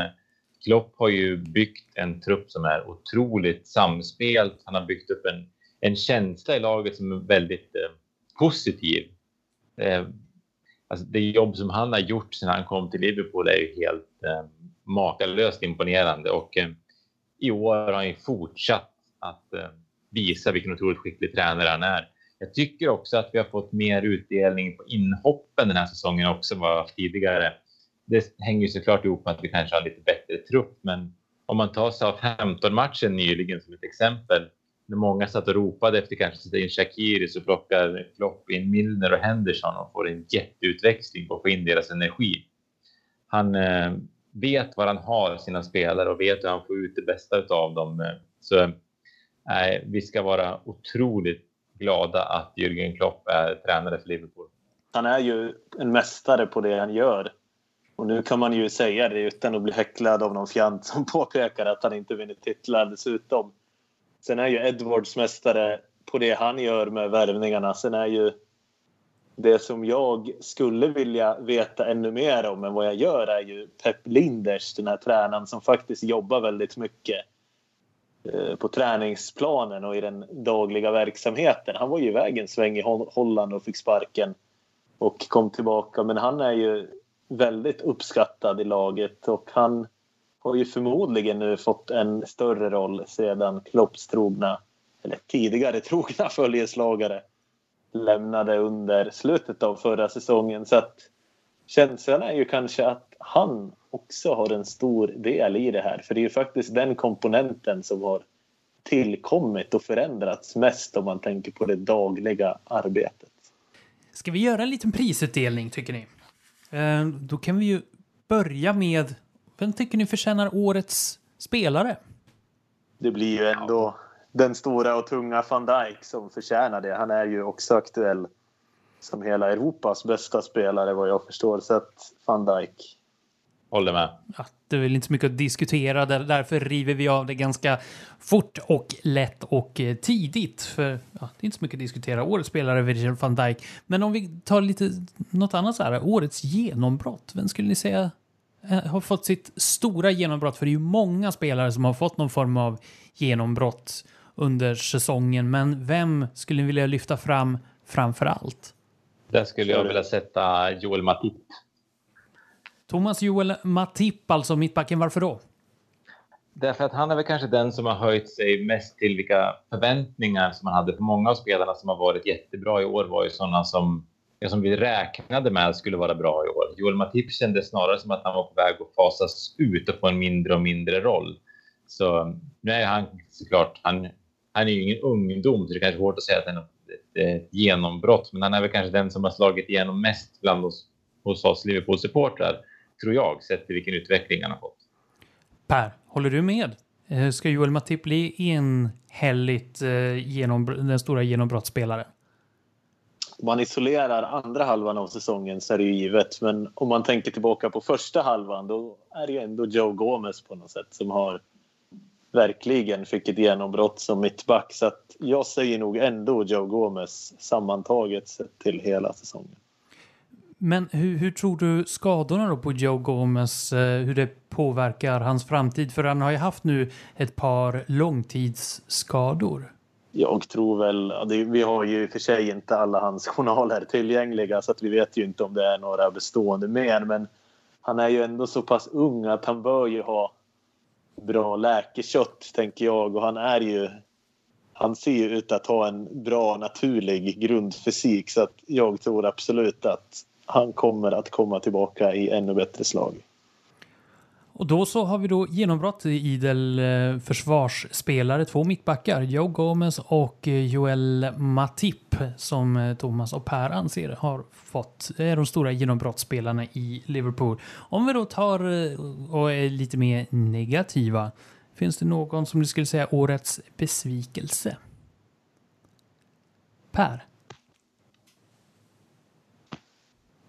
Klopp har ju byggt en trupp som är otroligt samspelt. Han har byggt upp en, en känsla i laget som är väldigt eh, positiv. Eh, alltså det jobb som han har gjort sedan han kom till Liverpool är ju helt eh, makalöst imponerande och eh, i år har han ju fortsatt att eh, visa vilken otroligt skicklig tränare han är. Jag tycker också att vi har fått mer utdelning på inhoppen den här säsongen också än vad vi har haft tidigare. Det hänger ju såklart ihop med att vi kanske har lite bättre trupp, men om man tar Southampton-matchen nyligen som ett exempel, när många satt och ropade efter kanske sätta in Shakiri så plockar Klopp in Milner och Henderson och får en jätteutväxling på att få in deras energi. Han eh, vet var han har sina spelare och vet hur han får ut det bästa av dem. Eh. Så eh, vi ska vara otroligt glada att Jürgen Klopp är tränare för Liverpool. Han är ju en mästare på det han gör. Och nu kan man ju säga det utan att bli häcklad av någon fjant som påpekar att han inte vinner titlar dessutom. Sen är ju Edwards mästare på det han gör med värvningarna. Sen är ju det som jag skulle vilja veta ännu mer om än vad jag gör är ju Pep Linders, den här tränaren som faktiskt jobbar väldigt mycket eh, på träningsplanen och i den dagliga verksamheten. Han var ju iväg en sväng i Holland och fick sparken och kom tillbaka. Men han är ju väldigt uppskattad i laget och han har ju förmodligen nu fått en större roll sedan Klopps trogna, eller tidigare trogna följeslagare lämnade under slutet av förra säsongen. Så att känslan är ju kanske att han också har en stor del i det här. För det är ju faktiskt den komponenten som har tillkommit och förändrats mest om man tänker på det dagliga arbetet. Ska vi göra en liten prisutdelning tycker ni? Eh, då kan vi ju börja med, vem tycker ni förtjänar årets spelare? Det blir ju ändå den stora och tunga van Dijk som förtjänar det. Han är ju också aktuell som hela Europas bästa spelare vad jag förstår. Så att van Dijk. Håller med. Ja, det är väl inte så mycket att diskutera, där- därför river vi av det ganska fort och lätt och eh, tidigt. För ja, det är inte så mycket att diskutera. Årets spelare Virgil van Dijk. Men om vi tar lite något annat så här, årets genombrott. Vem skulle ni säga har fått sitt stora genombrott? För det är ju många spelare som har fått någon form av genombrott under säsongen. Men vem skulle ni vilja lyfta fram framför allt? Där skulle jag vilja sätta Joel Matip. Thomas Joel Matip, alltså mittbacken. Varför då? Därför att han är väl kanske den som har höjt sig mest till vilka förväntningar som man hade. För många av spelarna som har varit jättebra i år var ju sådana som, det som vi räknade med skulle vara bra i år. Joel Matip kändes snarare som att han var på väg att fasas ut och få en mindre och mindre roll. Så nu är han såklart, han, han är ju ingen ungdom så det är kanske är hårt att säga att han är ett, ett genombrott. Men han är väl kanske den som har slagit igenom mest bland oss, hos oss Liverpool-supportrar, tror jag, sett till vilken utveckling han har fått. Per, håller du med? Eh, ska Joel Matip bli enhälligt eh, genom, den stora genombrottsspelaren? Om man isolerar andra halvan av säsongen så är det ju givet. Men om man tänker tillbaka på första halvan då är det ju ändå Joe Gomez på något sätt som har verkligen fick ett genombrott som mittback. Så att jag säger nog ändå Joe Gomez sammantaget sett till hela säsongen. Men hur, hur tror du skadorna då på Joe Gomez, eh, hur det påverkar hans framtid? För han har ju haft nu ett par långtidsskador. Jag tror väl, vi har ju i och för sig inte alla hans journaler tillgängliga så att vi vet ju inte om det är några bestående mer. Men han är ju ändå så pass ung att han bör ju ha bra läkekött tänker jag och han är ju han ser ju ut att ha en bra naturlig grundfysik så att jag tror absolut att han kommer att komma tillbaka i ännu bättre slag. Och då så har vi då genombrott i idel eh, försvarsspelare, två mittbackar, Joe Gomez och eh, Joel Matip som eh, Thomas och Per anser har fått, är de stora genombrottsspelarna i Liverpool. Om vi då tar och är lite mer negativa, finns det någon som du skulle säga årets besvikelse? Per?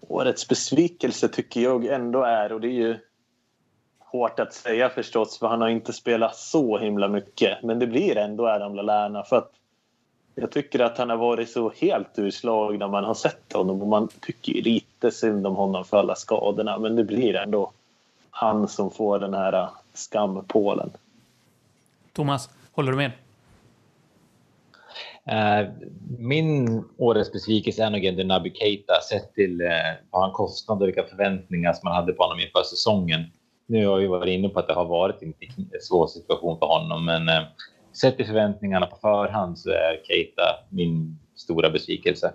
Årets besvikelse tycker jag ändå är, och det är ju hårt att säga förstås för han har inte spelat så himla mycket. Men det blir ändå Adam Lallana för att jag tycker att han har varit så helt urslag när man har sett honom och man tycker lite synd om honom för alla skadorna. Men det blir ändå han som får den här skampålen. Thomas, håller du med? Eh, min årets besvikelse är nog ändå Naby Keita sett till eh, vad han kostade och vilka förväntningar som man hade på honom inför säsongen. Nu har jag ju varit inne på att det har varit en svår situation för honom, men eh, sett till förväntningarna på förhand så är Keita min stora besvikelse.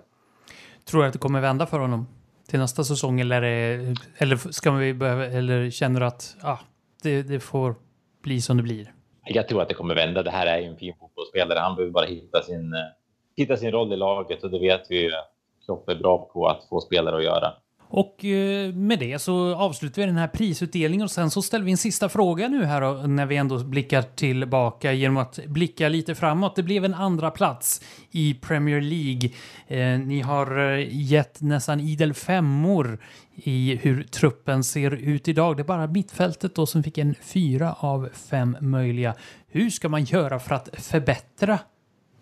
Tror du att det kommer vända för honom till nästa säsong eller, är det, eller ska vi behöva, eller känner du att ah, det, det får bli som det blir? Jag tror att det kommer vända. Det här är ju en fin fotbollsspelare. Han behöver bara hitta sin, eh, hitta sin roll i laget och det vet vi ju Klopp är bra på att få spelare att göra. Och eh, med det så avslutar vi den här prisutdelningen och sen så ställer vi en sista fråga nu här då, när vi ändå blickar tillbaka genom att blicka lite framåt. Det blev en andra plats i Premier League. Eh, ni har eh, gett nästan idel femmor i hur truppen ser ut idag. Det är bara mittfältet då som fick en fyra av fem möjliga. Hur ska man göra för att förbättra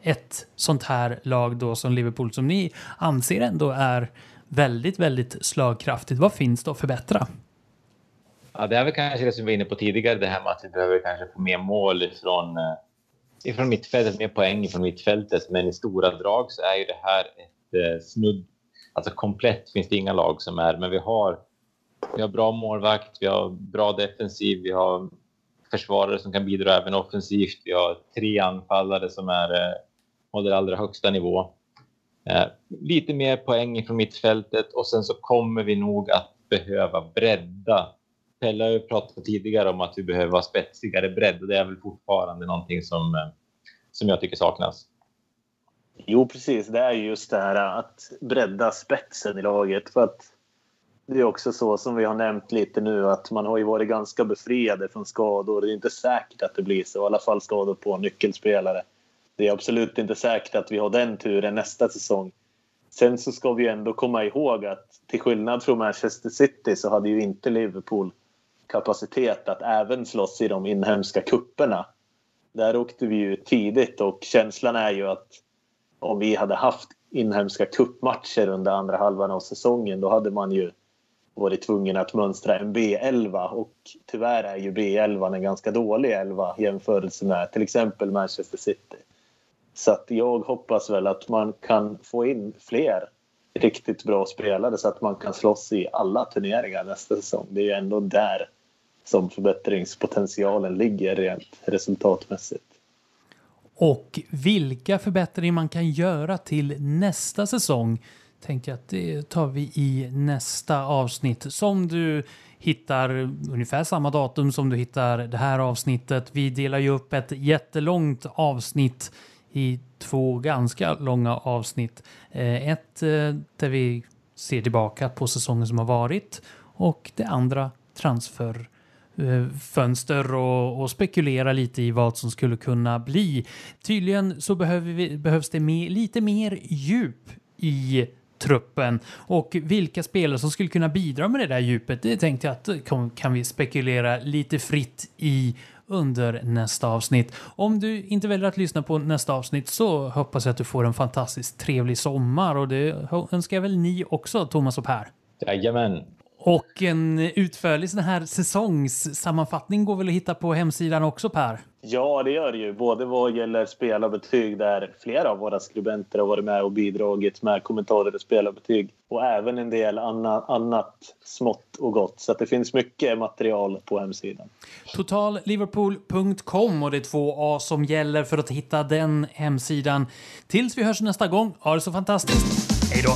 ett sånt här lag då som Liverpool som ni anser ändå är väldigt, väldigt slagkraftigt. Vad finns det att förbättra? Ja, det är väl kanske det som vi var inne på tidigare, det här med att vi behöver kanske få mer mål ifrån, eh, ifrån mittfältet, mer poäng ifrån mittfältet. Men i stora drag så är ju det här ett eh, snudd, alltså komplett finns det inga lag som är, men vi har, vi har bra målvakt, vi har bra defensiv, vi har försvarare som kan bidra även offensivt, vi har tre anfallare som är, eh, håller allra högsta nivå. Eh, lite mer poäng från mittfältet och sen så kommer vi nog att behöva bredda. Pelle har ju pratat tidigare om att vi behöver ha spetsigare bredd och det är väl fortfarande någonting som, eh, som jag tycker saknas. Jo, precis. Det är just det här att bredda spetsen i laget. För att det är också så som vi har nämnt lite nu att man har ju varit ganska befriade från skador. Det är inte säkert att det blir så. I alla fall skador på nyckelspelare. Det är absolut inte säkert att vi har den turen nästa säsong. Sen så ska vi ändå komma ihåg att till skillnad från Manchester City så hade ju inte Liverpool kapacitet att även slåss i de inhemska kupperna. Där åkte vi ju tidigt och känslan är ju att om vi hade haft inhemska kuppmatcher under andra halvan av säsongen då hade man ju varit tvungen att mönstra en B11 och tyvärr är ju B11 en ganska dålig elva i jämförelse med till exempel Manchester City. Så att jag hoppas väl att man kan få in fler riktigt bra spelare så att man kan slåss i alla turneringar nästa säsong. Det är ju ändå där som förbättringspotentialen ligger rent resultatmässigt. Och vilka förbättringar man kan göra till nästa säsong tänkte jag att det tar vi i nästa avsnitt som du hittar ungefär samma datum som du hittar det här avsnittet. Vi delar ju upp ett jättelångt avsnitt i två ganska långa avsnitt. Eh, ett eh, där vi ser tillbaka på säsongen som har varit och det andra transfer eh, fönster och, och spekulera lite i vad som skulle kunna bli. Tydligen så behöver vi, behövs det mer, lite mer djup i truppen och vilka spelare som skulle kunna bidra med det där djupet. Det tänkte jag att kan vi spekulera lite fritt i under nästa avsnitt. Om du inte väljer att lyssna på nästa avsnitt så hoppas jag att du får en fantastiskt trevlig sommar och det önskar jag väl ni också, Thomas och Per. Jajamän. Och en utförlig sån här säsongssammanfattning går väl att hitta på hemsidan också, Per? Ja, det gör det ju. Både vad gäller spelarbetyg där flera av våra skribenter har varit med och bidragit med kommentarer och spelarbetyg. Och även en del anna, annat smått och gott. Så det finns mycket material på hemsidan. Totalliverpool.com och det är två A som gäller för att hitta den hemsidan. Tills vi hörs nästa gång, ha det så fantastiskt. Hej då!